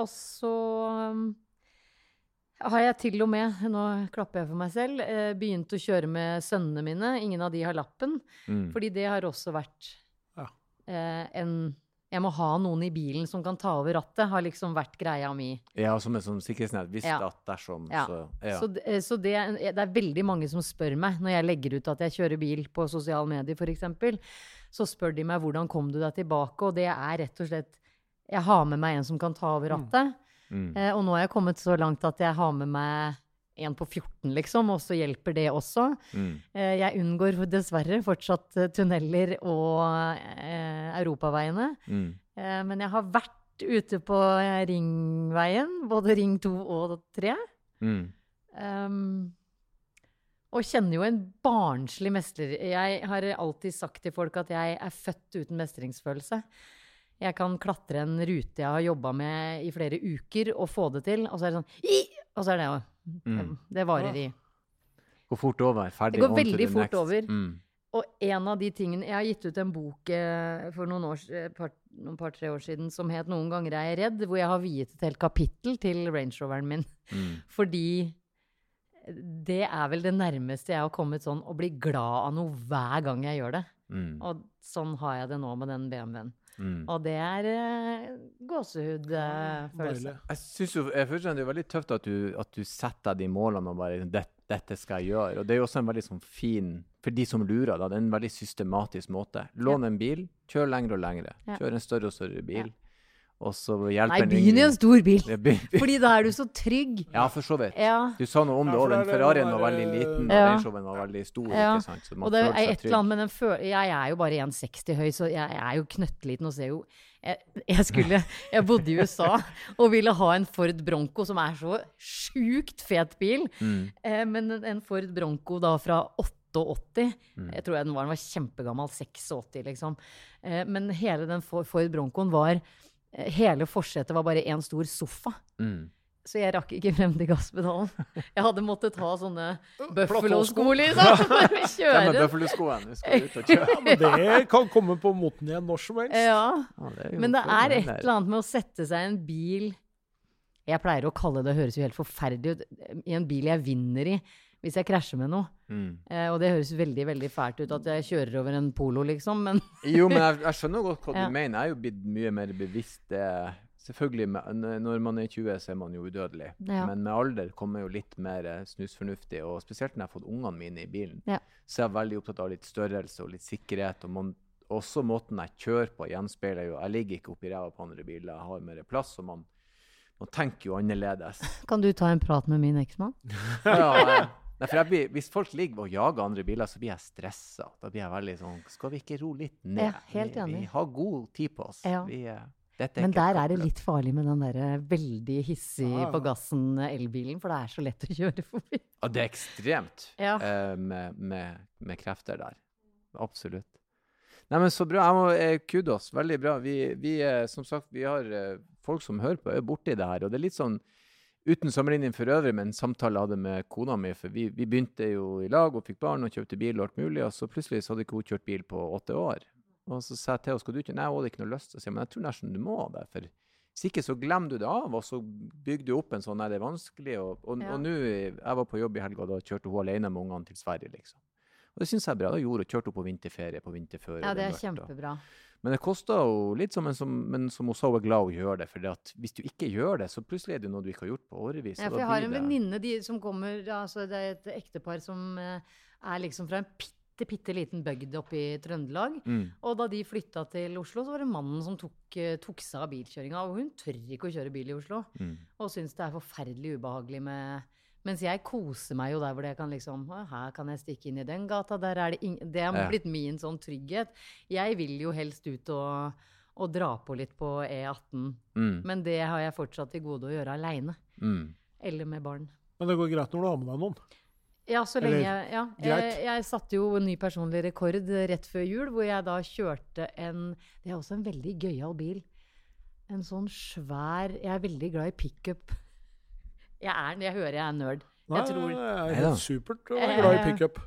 [SPEAKER 2] og så har jeg til og med, nå klapper jeg for meg selv, eh, begynt å kjøre med sønnene mine. Ingen av de har lappen.
[SPEAKER 1] Mm.
[SPEAKER 2] Fordi det har også vært
[SPEAKER 3] Ja.
[SPEAKER 2] Eh, en Jeg må ha noen i bilen som kan ta over rattet, har liksom vært greia mi.
[SPEAKER 1] Ja, som et sånn sikkerhetsnett. Hvis
[SPEAKER 2] Ja.
[SPEAKER 1] at dersom,
[SPEAKER 2] Ja.
[SPEAKER 1] så ja.
[SPEAKER 2] Så, d- eh, så det, det er veldig mange som spør meg, når jeg legger ut at jeg kjører bil på sosiale medier f.eks., så spør de meg hvordan kom du deg tilbake, og det er rett og slett Jeg har med meg en som kan ta over rattet.
[SPEAKER 1] Mm.
[SPEAKER 2] Eh, og nå har jeg kommet så langt at jeg har med meg en på 14, liksom, og så hjelper det også.
[SPEAKER 1] Mm.
[SPEAKER 2] Eh, jeg unngår dessverre fortsatt eh, tunneler og eh, europaveiene.
[SPEAKER 1] Mm.
[SPEAKER 2] Eh, men jeg har vært ute på eh, ringveien, både ring 2 og 3.
[SPEAKER 1] Mm.
[SPEAKER 2] Um, og kjenner jo en barnslig mestrer... Jeg har alltid sagt til folk at jeg er født uten mestringsfølelse. Jeg kan klatre en rute jeg har jobba med i flere uker, og få det til. Og så er det sånn «I!» Og så er det jo
[SPEAKER 1] Mm.
[SPEAKER 2] Det varer i.
[SPEAKER 1] Går fort over. Ferdig.
[SPEAKER 2] Det går veldig fort
[SPEAKER 1] next.
[SPEAKER 2] over.
[SPEAKER 1] Mm.
[SPEAKER 2] Og en av de tingene Jeg har gitt ut en bok eh, for noen, eh, par, par-tre år siden som het 'Noen ganger er jeg redd', hvor jeg har viet et helt kapittel til Range Roveren min.
[SPEAKER 1] Mm.
[SPEAKER 2] Fordi det er vel det nærmeste jeg har kommet sånn å bli glad av noe hver gang jeg gjør det.
[SPEAKER 1] Mm.
[SPEAKER 2] Og sånn har jeg det nå med den BMW-en.
[SPEAKER 1] Mm.
[SPEAKER 2] Og det er uh, gåsehudfølelse.
[SPEAKER 3] Uh,
[SPEAKER 1] Jeg synes jo, jeg føler det er veldig tøft at du, at du setter deg de målene og bare det, 'Dette skal jeg gjøre'. Og det er jo også en veldig sånn fin For de som lurer, da, det er en veldig systematisk måte. Lån en bil, kjør lengre og lengre.
[SPEAKER 2] Ja.
[SPEAKER 1] Kjør en større og større bil. Og så hjelper
[SPEAKER 2] Nei, begynn i en stor bil! Fordi da er du så trygg.
[SPEAKER 1] Ja, for så vidt.
[SPEAKER 2] Ja.
[SPEAKER 1] Du sa noe om det òg. Den
[SPEAKER 3] er
[SPEAKER 1] Ferrarien var veldig liten, og
[SPEAKER 2] Ja.
[SPEAKER 1] Range Roveren var veldig stor.
[SPEAKER 2] Ja.
[SPEAKER 1] ikke sant? Så
[SPEAKER 2] Og det er et eller annet med den fø Jeg er jo bare 1,60 høy, så jeg er jo knøttliten og ser jo jeg, jeg skulle Jeg bodde i USA og ville ha en Ford Bronco, som er så sjukt fet bil.
[SPEAKER 1] Mm.
[SPEAKER 2] Eh, men en- Ford Bronco da fra 88
[SPEAKER 1] Mm.
[SPEAKER 2] Jeg tror jeg den var, den var kjempegammel. 86, liksom. Eh, men hele den Ford Broncoen var eh, Hele forsetet var bare én stor sofa.
[SPEAKER 1] Mm.
[SPEAKER 2] Så jeg rakk ikke frem til gasspedalen. Jeg hadde måttet ha sånne bøffelosko, liksom, for å kjøre.
[SPEAKER 1] bøffelskoene. Vi skal ut og kjøre.
[SPEAKER 3] Ja, men det kan komme på moten igjen når som helst.
[SPEAKER 2] Ja.
[SPEAKER 1] Ja,
[SPEAKER 2] Men det er et eller annet med å sette seg i en bil Jeg pleier å kalle det, det høres jo helt forferdelig ut, i en bil jeg vinner i hvis jeg krasjer med noe.
[SPEAKER 1] Mm.
[SPEAKER 2] Eh, og det høres veldig veldig fælt ut at jeg kjører over en Polo, liksom, men
[SPEAKER 1] Jo, men jeg, jeg skjønner godt hva
[SPEAKER 2] Ja.
[SPEAKER 1] du mener. Jeg er jo blitt mye mer bevisst det. Selvfølgelig, når man er 20, så er man jo udødelig.
[SPEAKER 2] Ja.
[SPEAKER 1] Men med alder kommer jo litt mer eh, snusfornuftig. Og spesielt når jeg har fått ungene mine i bilen,
[SPEAKER 2] Ja.
[SPEAKER 1] så er jeg veldig opptatt av litt størrelse og litt sikkerhet. Og man, også måten jeg kjører på, gjenspeiler jo Jeg ligger ikke oppi ræva på andre biler, jeg har mer plass. Og man, man tenker jo annerledes.
[SPEAKER 2] kan du ta en prat med min eksmann?
[SPEAKER 1] Ja, eh, nei, for jeg hvis folk ligger og jager andre biler, så blir jeg stressa. Da blir jeg veldig sånn Skal vi ikke roe litt ned?
[SPEAKER 2] Ja, helt
[SPEAKER 1] vi,
[SPEAKER 2] enig.
[SPEAKER 1] vi har god tid på oss.
[SPEAKER 2] Ja.
[SPEAKER 1] Vi, eh,
[SPEAKER 2] Men der er det litt farlig med den der eh, veldig hissig
[SPEAKER 3] Ja,
[SPEAKER 2] på gassen eh, elbilen, for det er så lett å kjøre forbi.
[SPEAKER 1] Ja, det er ekstremt
[SPEAKER 2] Ja.
[SPEAKER 1] eh, med, med, med krefter der. Absolutt. Nei, men Så bra. Jeg må, eh, kudos. Veldig bra. Vi, vi eh, som sagt, vi har eh, folk som hører på, er borti det her. Og det er litt sånn uten sammenligning for øvrig, men en samtale hadde med kona mi. For vi, vi begynte jo i lag og fikk barn og kjøpte bil og alt mulig. Og så plutselig så hadde ikke hun kjørt bil på åtte år. Og så sa jeg til henne skal du ikke Nei, hun hadde ikke noe lyst. Så sier jeg, men jeg tror nesten du må det. For hvis ikke så glemmer du det av, og så bygger du opp en sånn Nei, det er vanskelig. Og, og,
[SPEAKER 2] Ja.
[SPEAKER 1] og nå Jeg var på jobb i helga, og da kjørte hun alene med ungene til Sverige, liksom. Og det syns jeg er bra. Da gjorde hun kjørte hun på vinterferie på vinterføre.
[SPEAKER 2] Ja, det er
[SPEAKER 1] mørkt, og-
[SPEAKER 2] kjempebra.
[SPEAKER 1] Men det koster jo litt som en som, men som hun sa, hun er glad hun gjør det. For hvis du ikke gjør det, så plutselig er det noe du ikke har gjort på årevis.
[SPEAKER 2] Ja, for jeg har en venninne de som kommer altså Det er et ektepar som eh, er liksom fra en bitte, bitte liten bygd oppe i Trøndelag.
[SPEAKER 1] Mm.
[SPEAKER 2] Og da de flytta til Oslo, så var det mannen som tok, eh, tok seg av bilkjøringa. Og hun tør ikke å kjøre bil i Oslo.
[SPEAKER 1] Mm.
[SPEAKER 2] Og syns det er forferdelig ubehagelig med Mens jeg koser meg jo der hvor jeg kan liksom Her kan jeg stikke inn i den gata. Der er det ingen Det har blitt min sånn trygghet. Jeg vil jo helst ut og, og dra på litt på E18.
[SPEAKER 1] Mm.
[SPEAKER 2] Men det har jeg fortsatt til gode å gjøre aleine.
[SPEAKER 1] Mm.
[SPEAKER 2] Eller med barn.
[SPEAKER 3] Men det går greit når du har med deg noen.
[SPEAKER 2] Ja, så
[SPEAKER 3] Eller,
[SPEAKER 2] lenge jeg Ja. Jeg, jeg satte jo en ny personlig rekord rett før jul, hvor jeg da kjørte en Det er også en veldig gøyal bil. En sånn svær Jeg er veldig glad i pickup. Jeg, er, jeg hører jeg er nerd.
[SPEAKER 3] Nei,
[SPEAKER 2] Jeg tror
[SPEAKER 3] det er supert å være glad i
[SPEAKER 2] Eh,
[SPEAKER 3] pickup.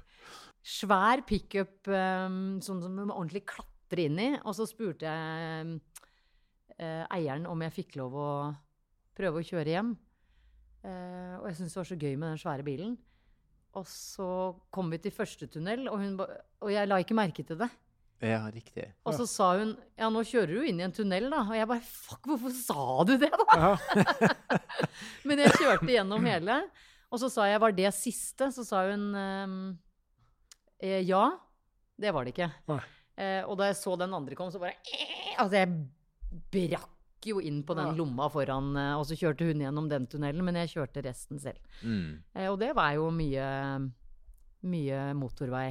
[SPEAKER 2] Svær pickup, um, sånn som du må ordentlig klatre inn i. Og så spurte jeg um, eh, eieren om jeg fikk lov å prøve å kjøre hjem. Eh, og jeg syntes det var så gøy med den svære bilen. Og så kom vi til første tunnel, og, hun, ba- og jeg la ikke merke til det.
[SPEAKER 1] Ja, riktig.
[SPEAKER 2] Og så sa hun ja, nå kjører du inn i en tunnel, da. Og jeg bare fuck, hvorfor sa du det, da?
[SPEAKER 3] Ja.
[SPEAKER 2] Men jeg kjørte gjennom hele. Og så sa jeg var det siste? Så sa hun ehm, eh, ja. Det var det ikke.
[SPEAKER 3] Nei.
[SPEAKER 2] Eh, og da jeg så den andre kom, så bare eh, Altså, jeg brakk jo inn på den lomma foran, eh, og så kjørte hun gjennom den tunnelen, men jeg kjørte resten selv.
[SPEAKER 1] Mm.
[SPEAKER 2] Og det var jo mye, mye motorvei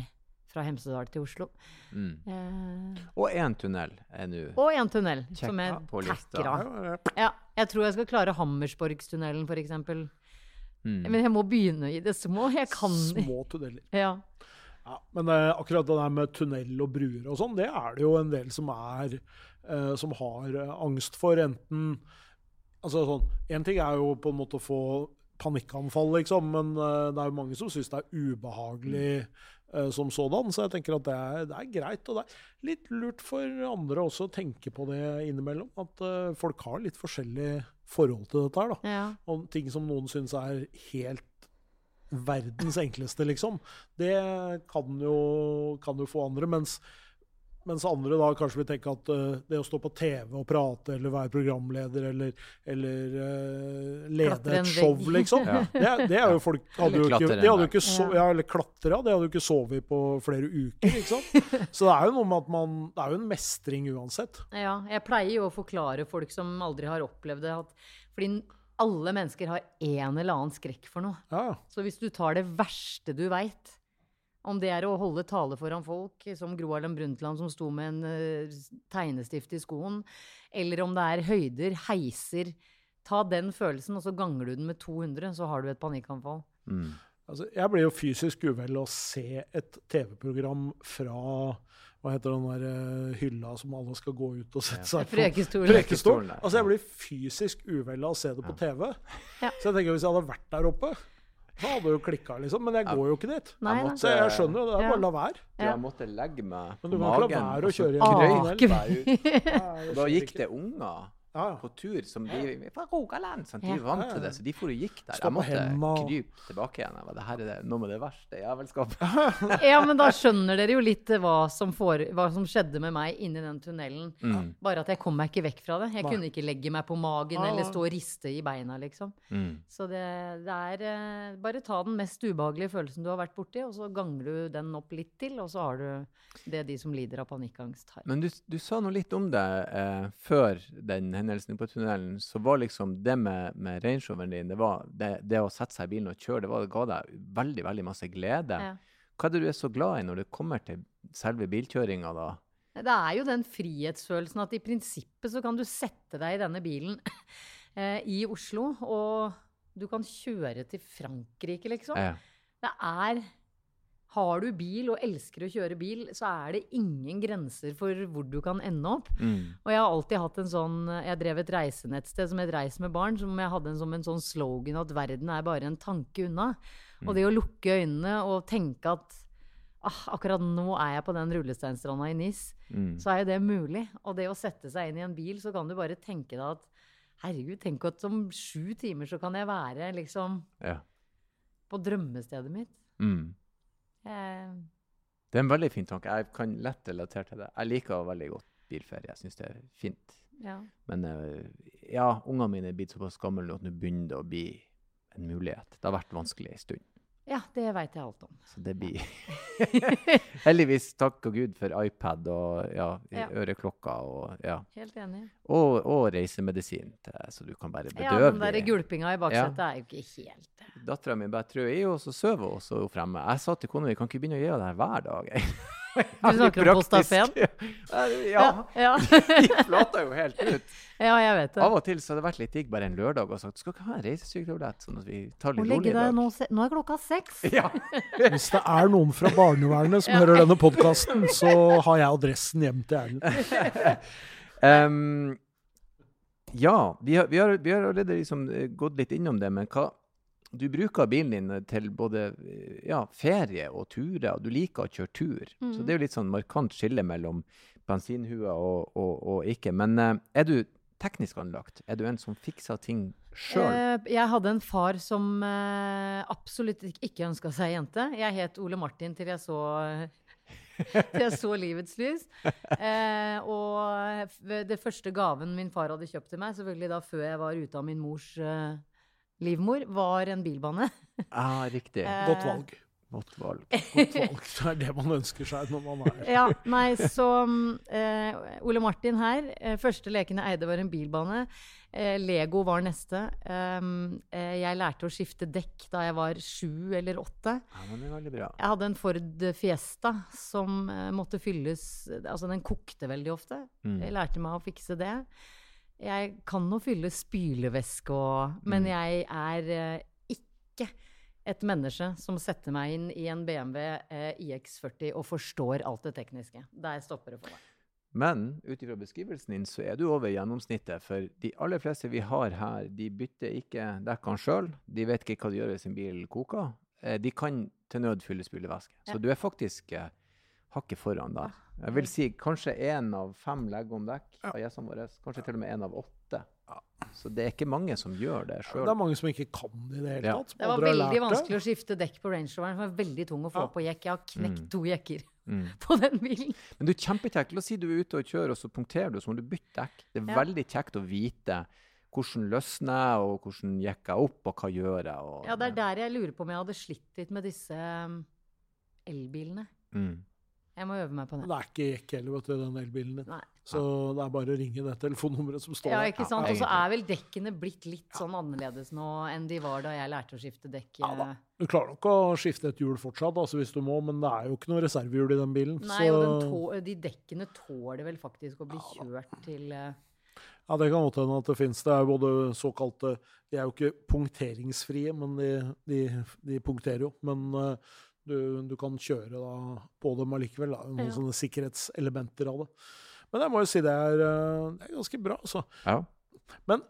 [SPEAKER 2] fra Hemsedal til Oslo.
[SPEAKER 1] Mm.
[SPEAKER 2] Eh,
[SPEAKER 1] Og én tunnel er nå
[SPEAKER 2] og en tunnel som jeg tackra.
[SPEAKER 3] Ja,
[SPEAKER 2] jeg tror jeg skal klare Hammersborgstunnelen, for eksempel.
[SPEAKER 1] mm.
[SPEAKER 2] Men jeg må begynne i det små. Jeg kan
[SPEAKER 3] Små tunneler.
[SPEAKER 2] Ja.
[SPEAKER 3] Ja, men eh, akkurat det der med tunnel og bruer og sånn, det er det jo en del som er eh, Som har eh, angst for. Enten Altså sånn En ting er jo på en måte å få panikkanfall, liksom, men eh, det er jo mange som syns det er ubehagelig eh, som sådan. Så jeg tenker at det er, det er greit. Og det er litt lurt for andre også å tenke på det innimellom. At uh, folk har litt forskjellig forhold til dette her.
[SPEAKER 2] ja.
[SPEAKER 3] Og ting som noen syns er helt verdens enkleste, liksom. Det kan jo, kan jo få andre. Mens, mens andre da kanskje vil tenke at uh, det å stå på TV og prate, eller være programleder, eller, eller uh, lede et show, liksom.
[SPEAKER 1] Ja.
[SPEAKER 3] Det, det er jo folk hadde jo ikke, de hadde jo ikke so, ja, Eller klatre, ja. De hadde jo ikke sovet på flere uker, ikke sant. Så det er jo noe med at man Det er jo en mestring uansett.
[SPEAKER 2] ja. Jeg pleier jo å forklare folk som aldri har opplevd det, at fordi alle mennesker har en eller annen skrekk for noe.
[SPEAKER 3] Ja,
[SPEAKER 2] Så hvis du tar det verste du veit, om det er å holde tale foran folk, som Gro Harlem Brundtland som sto med en eh, tegnestift i skoen, eller om det er høyder, heiser Ta den følelsen, og så ganger du den med 200, så har du et panikkanfall.
[SPEAKER 1] Mm.
[SPEAKER 3] Altså, jeg blir jo fysisk uvel av å se et TV-program fra hva heter den der eh, hylla som alle skal gå ut og sette seg på?
[SPEAKER 2] Prekestol.
[SPEAKER 3] Prekestol.
[SPEAKER 1] Prekestolen
[SPEAKER 3] Altså, jeg blir fysisk uvel av å se det på TV.
[SPEAKER 2] Ja.
[SPEAKER 3] Så jeg tenker hvis jeg hadde vært der oppe, så hadde du klikka, liksom. Men jeg går jo ikke dit.
[SPEAKER 2] Nei,
[SPEAKER 1] Jeg måtte-
[SPEAKER 3] Så jeg skjønner jo det. Er bare la være.
[SPEAKER 1] Jeg måtte legge meg
[SPEAKER 3] Men
[SPEAKER 1] på
[SPEAKER 3] du kan ikke la
[SPEAKER 1] magen,
[SPEAKER 3] være å
[SPEAKER 1] og så
[SPEAKER 3] kjøre gjennom
[SPEAKER 1] krøype
[SPEAKER 3] tunnel.
[SPEAKER 1] meg ut.
[SPEAKER 3] Nei,
[SPEAKER 1] Og
[SPEAKER 3] det
[SPEAKER 1] da gikk det unger
[SPEAKER 3] ja.
[SPEAKER 1] på tur som de fra Rogaland. Sant? De
[SPEAKER 2] Ja.
[SPEAKER 1] er vant til det, så de for og gikk der. Jeg måtte krype tilbake igjen. Jeg bare, det her er det, noe med det verste jævelskapet.
[SPEAKER 2] Ja, men da skjønner dere jo litt hva som, for, hva som skjedde med meg inni den tunnelen.
[SPEAKER 1] Mm.
[SPEAKER 2] Bare at jeg kom meg ikke vekk fra det. Jeg
[SPEAKER 3] Nei.
[SPEAKER 2] kunne ikke legge meg på magen
[SPEAKER 3] Ah.
[SPEAKER 2] eller stå og riste i beina, liksom.
[SPEAKER 1] Mm.
[SPEAKER 2] Så det, det er eh, Bare ta den mest ubehagelige følelsen du har vært borti, og så ganger du den opp litt til, og så har du det de som lider av panikkangst, har.
[SPEAKER 1] Men du, du sa noe litt om det eh, før den hendelsen på tunnelen. Så var liksom det med, med Range Roveren din, det var det, det å sette seg i bilen og kjøre, det, var, det ga deg veldig, veldig masse glede.
[SPEAKER 2] Ja.
[SPEAKER 1] Hva er det du er så glad i når det kommer til selve bilkjøringa da?
[SPEAKER 2] Det er jo den frihetsfølelsen at i prinsippet så kan du sette deg i denne bilen eh, i Oslo, og du kan kjøre til Frankrike, liksom.
[SPEAKER 1] Ja.
[SPEAKER 2] Det er Har du bil og elsker å kjøre bil, så er det ingen grenser for hvor du kan ende opp.
[SPEAKER 1] mm.
[SPEAKER 2] Og jeg har alltid hatt en sånn Jeg drev et reisenettsted som het Reis med barn, som jeg hadde en, som en sånn slogan at verden er bare en tanke unna. Og det å lukke øynene og tenke at ah, akkurat nå er jeg på den rullesteinstranda i NIS,
[SPEAKER 1] Mm.
[SPEAKER 2] så er jo det mulig. Og det å sette seg inn i en bil, så kan du bare tenke deg at herregud, tenk at om sju timer så kan jeg være liksom
[SPEAKER 1] Ja.
[SPEAKER 2] på drømmestedet mitt.
[SPEAKER 1] Mm.
[SPEAKER 2] Eh,
[SPEAKER 1] Det er en veldig fin tanke. Jeg kan lett relatere til det. Jeg liker veldig godt bilferie. Jeg syns det er fint.
[SPEAKER 2] ja.
[SPEAKER 1] Men eh, ja, ungene mine er blitt såpass gamle at nå begynner det å bli en mulighet. Det har vært vanskelig en stund.
[SPEAKER 2] Ja, det veit jeg alt om.
[SPEAKER 1] Så det blir Heldigvis, takk og Gud for iPad og ja,
[SPEAKER 2] Ja.
[SPEAKER 1] øreklokker og ja.
[SPEAKER 2] Helt enig.
[SPEAKER 1] Og, og reisemedisin, til, så du kan bare
[SPEAKER 2] Ja,
[SPEAKER 1] bedøve
[SPEAKER 2] den der
[SPEAKER 1] de.
[SPEAKER 2] gulpinga i baksetet er jo ikke helt
[SPEAKER 1] Dattera mi bare trør i, og så sover hun, og så er hun fremme. Jeg sa til kona mi kan ikke begynne å gjøre det her hver dag.
[SPEAKER 2] Du snakker om Postafen?
[SPEAKER 1] Ja.
[SPEAKER 2] Ja,
[SPEAKER 1] De flata jo helt ut.
[SPEAKER 2] ja, jeg vet det.
[SPEAKER 1] Av og til så hadde det vært litt digg bare en lørdag og sagt skal ikke ha en reisesyketablett, sånn at vi tar litt rolig i dag.
[SPEAKER 2] nå, nå er klokka seks.
[SPEAKER 1] Ja.
[SPEAKER 3] Hvis det er noen fra barnevernet som hører denne podkasten, så har jeg adressen hjem til Erlend.
[SPEAKER 1] um, ja, vi har, vi, har, vi har allerede liksom eh, gått litt innom det, men hva Du bruker bilen din til både eh, ja, ferie og turer, og du liker å kjøre tur. Så det er jo litt sånn markant skille mellom bensinhua og, og, og ikke. Men eh, er du teknisk anlagt? Er du en som fikser ting sjøl?
[SPEAKER 2] Eh, jeg hadde en far som eh, absolutt ikke ønska seg jente. Jeg het Ole Martin til jeg så til jeg så livets lys. Eh, og det første gaven min far hadde kjøpt til meg, selvfølgelig da før jeg var ute av min mors eh, livmor, var en bilbane.
[SPEAKER 1] ah, riktig.
[SPEAKER 2] Eh,
[SPEAKER 3] Godt valg.
[SPEAKER 1] Godt valg.
[SPEAKER 3] Godt valg. Det er det man ønsker seg når man er
[SPEAKER 2] Ja, nei, så eh, Ole Martin her. Eh, første leken jeg eide, var en bilbane. Eh, Lego var neste. Um, eh, jeg lærte å skifte dekk da jeg var sju eller åtte.
[SPEAKER 1] Ja, men det var veldig bra.
[SPEAKER 2] Jeg hadde en Ford Fiesta som eh, måtte fylles Altså, den kokte veldig ofte.
[SPEAKER 1] Mm.
[SPEAKER 2] Jeg lærte meg å fikse det. Jeg kan nå fylle spylevæske og Men
[SPEAKER 1] Mm.
[SPEAKER 2] jeg er eh, ikke et menneske som setter meg inn i en BMW eh, iX40 og forstår alt det tekniske. Der stopper det for meg.
[SPEAKER 1] Men ut ifra beskrivelsen din så er du over gjennomsnittet. For de aller fleste vi har her, de bytter ikke dekkene sjøl. De vet ikke hva de gjør hvis en bil koker. Eh, De kan til nød fylle spylevæske.
[SPEAKER 2] Ja.
[SPEAKER 1] Så du er faktisk eh, hakket foran der. Jeg vil si kanskje én av fem legger om dekk av gjestene våre. Kanskje til og med én av åtte. Så det er ikke mange som gjør det
[SPEAKER 3] Det er mange som ikke kan det i det hele tatt.
[SPEAKER 2] Det var veldig
[SPEAKER 3] lært det.
[SPEAKER 2] vanskelig å skifte dekk på Range Roveren. Den var veldig tung å få
[SPEAKER 3] Ja.
[SPEAKER 2] på jekk. Jeg har knekt
[SPEAKER 1] Mm.
[SPEAKER 2] to jekker
[SPEAKER 1] Mm.
[SPEAKER 2] på den bilen.
[SPEAKER 1] Men du er kjempekjekk. La oss si du er ute og kjører, og så punkterer du, så må du bytte dekk. Det er
[SPEAKER 2] Ja.
[SPEAKER 1] veldig kjekt å vite hvordan løsner jeg, og hvordan gikk jeg opp, og hva gjør jeg. Og,
[SPEAKER 2] Ja, det er der jeg lurer på om jeg hadde slitt litt med disse um, elbilene.
[SPEAKER 1] Mm.
[SPEAKER 2] Jeg må øve meg på det.
[SPEAKER 3] det er ikke jekk heller, vet du, den elbilen din.
[SPEAKER 2] Nei.
[SPEAKER 3] Så det er bare å ringe det telefonnummeret som står der.
[SPEAKER 2] Ja, ikke sant?
[SPEAKER 1] Ja,
[SPEAKER 2] Og så er vel dekkene blitt litt sånn annerledes nå enn de var da jeg lærte å skifte dekk.
[SPEAKER 3] Ja da.
[SPEAKER 2] eh.
[SPEAKER 3] Du klarer nok å skifte et hjul fortsatt, altså, hvis du må, men det er jo ikke noe reservehjul i den bilen.
[SPEAKER 2] Nei,
[SPEAKER 3] så
[SPEAKER 2] og den tå de dekkene tåler vel faktisk å bli kjørt til eh,
[SPEAKER 3] ja, det kan godt hende at det fins. Det er jo både såkalte De er jo ikke punkteringsfrie, men de, de, de punkterer jo. Men eh, du, du kan kjøre da på dem allikevel. Da. Noen
[SPEAKER 2] Ja.
[SPEAKER 3] sånne sikkerhetselementer av det. Men jeg må jo si det er, eh, det er ganske bra, altså.
[SPEAKER 1] Ja.
[SPEAKER 3] Men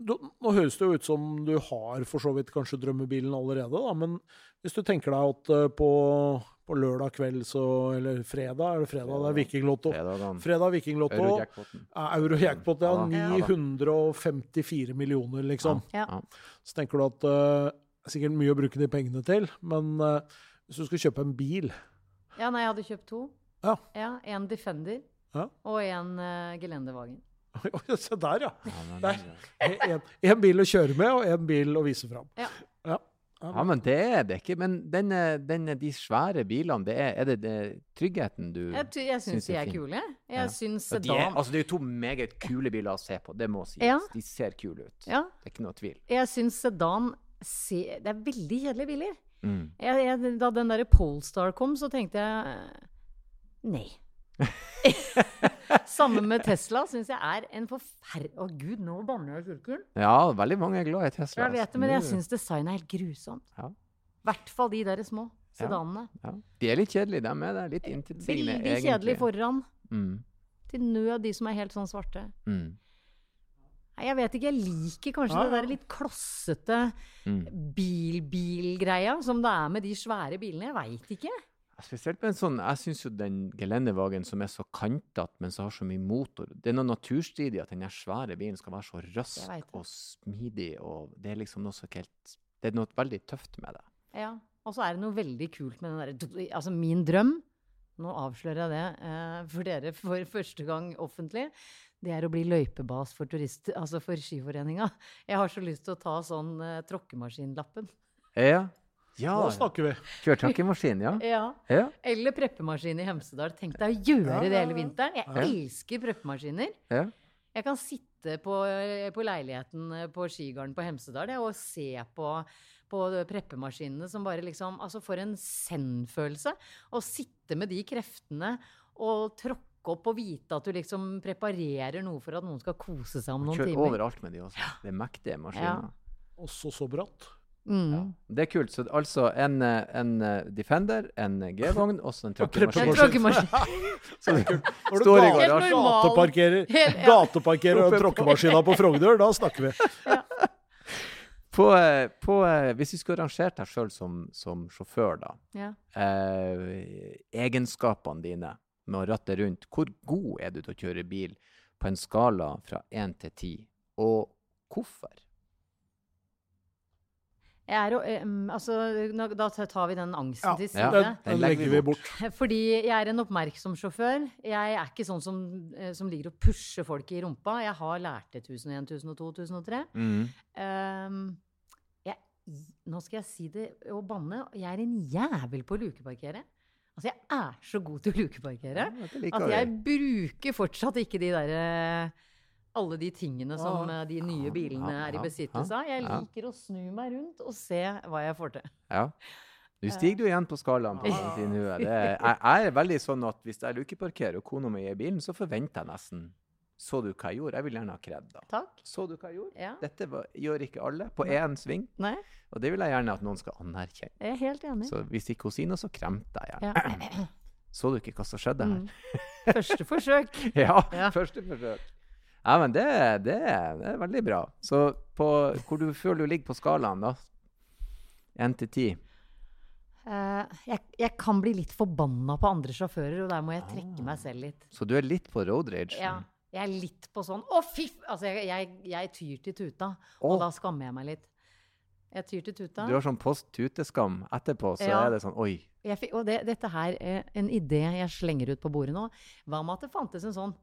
[SPEAKER 3] du, nå høres det jo ut som du har for så vidt kanskje drømmebilen allerede, da. Men hvis du tenker deg at eh, på, på lørdag kveld så Eller fredag, er det fredag? Det er Vikinglotto.
[SPEAKER 1] Fredag,
[SPEAKER 3] Fredag Vikinglotto. Euro-jackpot, ja.
[SPEAKER 1] Ja
[SPEAKER 3] 954 millioner, liksom.
[SPEAKER 2] Ja.
[SPEAKER 1] Ja.
[SPEAKER 3] Så tenker du at eh, det er sikkert mye å bruke de pengene til, men eh, hvis du skulle kjøpe en bil
[SPEAKER 2] Ja, nei, jeg hadde kjøpt to.
[SPEAKER 3] Ja.
[SPEAKER 2] En Defender
[SPEAKER 3] Ja.
[SPEAKER 2] og en uh, Gelendewagen.
[SPEAKER 3] Se der, ja.
[SPEAKER 1] Ja,
[SPEAKER 3] Der. En, en bil å kjøre med, og en bil å vise fram.
[SPEAKER 2] Ja.
[SPEAKER 3] Ja.
[SPEAKER 1] ja, men det er det ikke. Men denne, denne, de svære bilene, det er, er det, det tryggheten du
[SPEAKER 2] Jeg, jeg
[SPEAKER 1] Syns
[SPEAKER 2] de
[SPEAKER 1] er
[SPEAKER 2] kule. Jeg
[SPEAKER 1] Ja.
[SPEAKER 2] syns
[SPEAKER 1] Ja, de er, altså, det er jo to meget kule biler å se på, det må sies.
[SPEAKER 2] Ja.
[SPEAKER 1] De ser kule ut.
[SPEAKER 2] Ja,
[SPEAKER 1] Det er ikke noe tvil.
[SPEAKER 2] jeg syns sedan se, Det er veldig kjedelige biler.
[SPEAKER 1] Mm.
[SPEAKER 2] Jeg, jeg, da den derre Polestar kom, så tenkte jeg eh, nei. Sammen med Tesla syns jeg er en forferdelig Å gud, nå banner jeg i kirken.
[SPEAKER 1] Ja, veldig mange er glad i Tesla.
[SPEAKER 2] Jeg vet
[SPEAKER 1] altså.
[SPEAKER 2] det, men jeg syns designet er helt grusomt.
[SPEAKER 1] Ja.
[SPEAKER 2] I hvert fall de der små sedanene.
[SPEAKER 1] ja. De er litt kjedelige, dem er det. Litt intetsigende,
[SPEAKER 2] Veldig
[SPEAKER 1] egentlig.
[SPEAKER 2] kjedelig foran.
[SPEAKER 1] Mm.
[SPEAKER 2] Til nød de som er helt sånn svarte.
[SPEAKER 1] Mm.
[SPEAKER 2] Nei, jeg vet ikke, jeg liker kanskje
[SPEAKER 3] Ja,
[SPEAKER 2] det der litt klossete
[SPEAKER 1] Mm.
[SPEAKER 2] bil-bil-greia som det er med de svære bilene. Jeg veit ikke.
[SPEAKER 1] Spesielt med en sånn, Jeg syns jo den gelendevagen som er så kantete, men som har så mye motor Det er noe naturstridig at den der svære bilen skal være så rask og smidig. og Det er liksom noe så helt Det er noe veldig tøft med det.
[SPEAKER 2] Ja. Og så er det noe veldig kult med den derre Altså, min drøm Nå avslører jeg det eh, for dere for første gang offentlig. Det er å bli løypebas for turist, altså for Skiforeninga. Jeg har så lyst til å ta sånn uh, tråkkemaskinlappen.
[SPEAKER 1] Ja. ja.
[SPEAKER 3] Nå snakker vi.
[SPEAKER 1] Kjørtråkkemaskin, ja.
[SPEAKER 2] Ja.
[SPEAKER 1] ja.
[SPEAKER 2] Eller preppemaskin i Hemsedal. Tenk deg å gjøre
[SPEAKER 3] Ja,
[SPEAKER 2] det
[SPEAKER 3] ja,
[SPEAKER 2] hele vinteren. Jeg
[SPEAKER 1] Ja.
[SPEAKER 2] elsker preppemaskiner.
[SPEAKER 1] ja.
[SPEAKER 2] Jeg kan sitte på, på leiligheten eh, på Skigarden på Hemsedal og se på, på preppemaskinene som bare liksom Altså, for en send-følelse. Å sitte med de kreftene og tråkke opp og vite at du liksom preparerer noe for at noen skal kose seg om noen
[SPEAKER 1] Kjør
[SPEAKER 2] timer.
[SPEAKER 1] overalt med de også. Det er mektige maskiner.
[SPEAKER 3] Også så bratt.
[SPEAKER 2] Mm.
[SPEAKER 1] Ja. Det er kult. Så altså en, eh, en eh, Defender, en eh, G-vogn og så en
[SPEAKER 3] Og
[SPEAKER 1] Så det
[SPEAKER 3] er tråkkemaskin.
[SPEAKER 1] Står i garasjen.
[SPEAKER 3] gateparkerer, gateparkerer og tråkkemaskina på Frogner, da snakker vi.
[SPEAKER 1] På, på, hvis vi skulle rangert deg sjøl som, som sjåfør, da.
[SPEAKER 2] Ja.
[SPEAKER 1] Eh, egenskapene dine med å ratte rundt. Hvor god er du til å kjøre bil på en skala fra 1 til 10? Og hvorfor?
[SPEAKER 2] Jeg er altså, nå- da tar vi den angsten
[SPEAKER 3] Ja,
[SPEAKER 2] til
[SPEAKER 1] Ja.
[SPEAKER 2] side.
[SPEAKER 3] Den,
[SPEAKER 1] den
[SPEAKER 3] den
[SPEAKER 1] legger vi
[SPEAKER 3] bort.
[SPEAKER 2] Fordi jeg er en oppmerksom sjåfør. Jeg er ikke sånn som, eh, som ligger å pushe folk i rumpa. Jeg har lært det 1001, 1002, 1003.
[SPEAKER 1] Mm.
[SPEAKER 2] Um, jeg, nå skal jeg si det og banne. Jeg er en jævel på å lukeparkere. Altså, jeg er så god til å lukeparkere
[SPEAKER 1] Ja,
[SPEAKER 2] at jeg bruker fortsatt ikke de derre alle de tingene som eh, de nye bilene er i besittelse av. Jeg liker å snu meg rundt og se hva jeg får til.
[SPEAKER 1] Ja. Nå stiger du igjen på skalaen på. Det er- Jeg jeg er veldig sånn at hvis jeg lukeparkerer og kona mi er i bilen, så forventer jeg nesten Så du hva jeg gjorde? Jeg vil gjerne ha kred, da.
[SPEAKER 2] Takk.
[SPEAKER 1] Så du hva jeg gjorde?
[SPEAKER 2] Ja.
[SPEAKER 1] Dette var, gjør ikke alle på én sving,
[SPEAKER 2] Nei,
[SPEAKER 1] og det vil jeg gjerne at noen skal anerkjenne.
[SPEAKER 2] jeg er helt enig.
[SPEAKER 1] Så hvis ikke hun sier noe, så kremter jeg
[SPEAKER 2] Ja.
[SPEAKER 1] Så du ikke hva som skjedde her?
[SPEAKER 2] Mm. Første forsøk.
[SPEAKER 1] Ja,
[SPEAKER 2] Ja.
[SPEAKER 1] første forsøk. Ja, men det, det, det er veldig bra. Så på, hvor du føler du ligger på skalaen, da? Én til ti?
[SPEAKER 2] Eh, jeg, jeg kan bli litt forbanna på andre sjåfører, og der må jeg
[SPEAKER 1] Ah.
[SPEAKER 2] trekke meg selv litt.
[SPEAKER 1] Så du er litt på road rage?
[SPEAKER 2] Ja, jeg er litt på sånn Å, fy. Altså, jeg, jeg, jeg tyr til tuta, og da skammer jeg meg litt. Jeg tyr til tuta.
[SPEAKER 1] Du har sånn post-tuteskam etterpå, så
[SPEAKER 2] Ja.
[SPEAKER 1] er det sånn Oi.
[SPEAKER 2] Jeg fikk, og det, dette her er en idé jeg slenger ut på bordet nå. Hva med at det fantes en sånn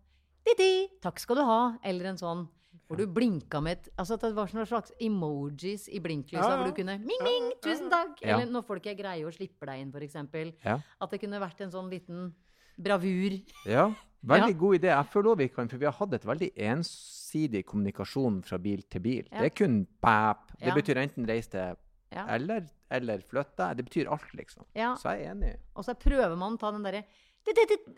[SPEAKER 2] Di-di, takk skal du ha. Eller en sånn hvor du blinka med et Altså at det var sånne slags emojis i blinklysa
[SPEAKER 3] Ja, ja.
[SPEAKER 2] hvor du kunne Ming, ming, tusen takk. Eller når folk er greie og slipper deg inn, f.eks.
[SPEAKER 1] Ja.
[SPEAKER 2] At det kunne vært en sånn liten bravur.
[SPEAKER 1] Ja, veldig
[SPEAKER 2] Ja.
[SPEAKER 1] god idé. Jeg føler òg vi kan, for vi har hatt et veldig ensidig kommunikasjon fra bil til bil.
[SPEAKER 2] Ja.
[SPEAKER 1] Det er kun bæp. Det betyr enten reis til
[SPEAKER 2] Ja.
[SPEAKER 1] eller, eller flytt deg. Det betyr alt, liksom. Så jeg er enig.
[SPEAKER 2] Og så prøver man å ta den derre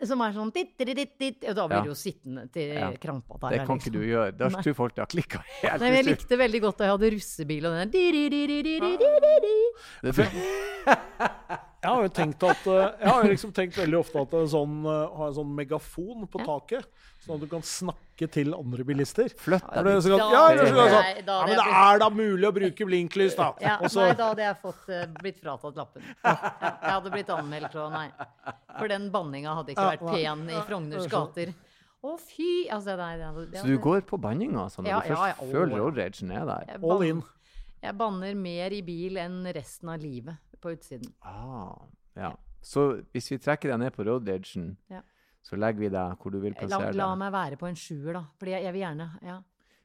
[SPEAKER 2] som er sånn dit-dit-dit, Og da blir du jo sittende til
[SPEAKER 1] Ja.
[SPEAKER 2] krampa
[SPEAKER 1] Det
[SPEAKER 2] kan
[SPEAKER 1] kan ikke du gjøre. Da tror folk det har klikka helt.
[SPEAKER 2] Nei, jeg likte veldig godt da jeg hadde russebil og den der
[SPEAKER 3] Jeg har jo tenkt at eh, Jeg har liksom tenkt veldig ofte at en sånn, eh, ha en sånn megafon på taket, sånn at du kan snakke til andre bilister.
[SPEAKER 1] Fløtt
[SPEAKER 3] Er det
[SPEAKER 1] dit.
[SPEAKER 3] så godt? Ja, det er så godt, sånn. ja, men det er da mulig å bruke blinklys, da.
[SPEAKER 2] Ja, nei, da hadde jeg fått, eh, blitt fratatt lappen. Jeg hadde blitt anmeldt og nei. For den banninga hadde ikke vært pen i Frogners
[SPEAKER 3] er sånn.
[SPEAKER 2] gater. Å, fy! Altså, nei, det, hadde- det
[SPEAKER 1] Så du går på banninga altså, når
[SPEAKER 2] Ja,
[SPEAKER 1] du
[SPEAKER 2] ja,
[SPEAKER 1] først
[SPEAKER 2] ja,
[SPEAKER 1] føler
[SPEAKER 2] ja.
[SPEAKER 1] road ragen er der?
[SPEAKER 3] All in.
[SPEAKER 2] Jeg banner mer i bil enn resten av livet på utsiden.
[SPEAKER 1] Ah, ja. Så hvis vi trekker deg ned på road edgen,
[SPEAKER 2] Ja.
[SPEAKER 1] så legger vi deg hvor du vil plassere deg.
[SPEAKER 2] la
[SPEAKER 1] la
[SPEAKER 2] meg være på en sjuer, da. Fordi jeg, jeg vil gjerne Ja,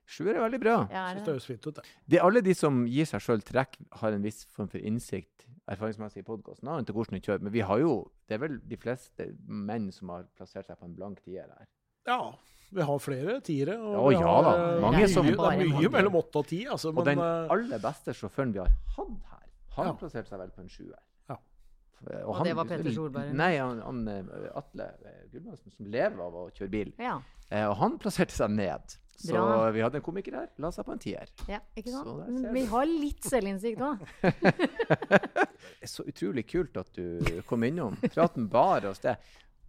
[SPEAKER 1] Sjuer er veldig bra.
[SPEAKER 2] Ja, er
[SPEAKER 3] Synes det
[SPEAKER 2] det.
[SPEAKER 3] høres fint ut, det.
[SPEAKER 1] Det er alle de som gir seg sjøl trekk, har en viss form for innsikt erfaringsmessig i podkasten til hvordan de kjører. Men vi har jo Det er vel de fleste menn som har plassert seg på en blank tier her.
[SPEAKER 3] Ja. Vi har flere tiere.
[SPEAKER 1] Ja,
[SPEAKER 3] Og vi
[SPEAKER 1] ja da.
[SPEAKER 3] Mange det,
[SPEAKER 1] er
[SPEAKER 3] mye,
[SPEAKER 1] som-
[SPEAKER 3] Det er mye mellom åtte og ti, altså.
[SPEAKER 1] Og
[SPEAKER 3] Men
[SPEAKER 1] den
[SPEAKER 3] eh,
[SPEAKER 1] aller beste sjåføren vi har hatt her, han
[SPEAKER 3] Ja.
[SPEAKER 1] plasserte seg vel på en sjuer.
[SPEAKER 3] Ja.
[SPEAKER 1] Og,
[SPEAKER 2] Og det var Petter Solberg?
[SPEAKER 1] Nei, han, han eh, Atle eh, Gulbrandsen, som lever av å kjøre bil.
[SPEAKER 2] Ja.
[SPEAKER 1] Eh, og han plasserte seg ned. Så
[SPEAKER 2] Bra.
[SPEAKER 1] vi hadde en komiker her. La seg på en tier.
[SPEAKER 2] ja ikke sant? Men vi har litt selvinnsikt òg.
[SPEAKER 1] Det så utrolig kult at du kom innom. Praten bar oss det.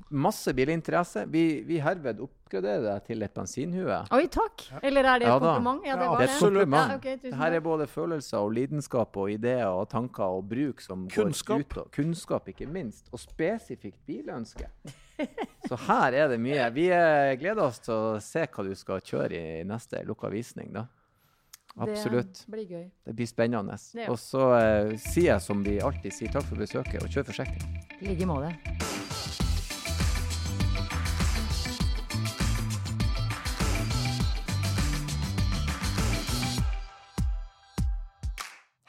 [SPEAKER 1] Masse bilinteresse. Vi, vi herved oppgraderer deg til et bensinhue.
[SPEAKER 2] Oi, takk! Eller er det et
[SPEAKER 1] Ja
[SPEAKER 2] kompliment? Ja, det
[SPEAKER 3] Ja,
[SPEAKER 1] Det er
[SPEAKER 2] det.
[SPEAKER 1] et kompliment.
[SPEAKER 2] Ja,
[SPEAKER 1] okay, her er både følelser og lidenskap og ideer og tanker og bruk som
[SPEAKER 3] Kunnskap.
[SPEAKER 1] går ut. Og, kunnskap, ikke minst. Og spesifikt bilønske. Så her er det mye. Vi eh, gleder oss til å se hva du skal kjøre i neste lukka visning, da. Absolutt.
[SPEAKER 2] Det blir gøy.
[SPEAKER 1] Det blir spennende.
[SPEAKER 2] Ja.
[SPEAKER 1] Og så eh, sier jeg som vi alltid sier, takk for besøket, og kjør forsiktig.
[SPEAKER 2] I like måte.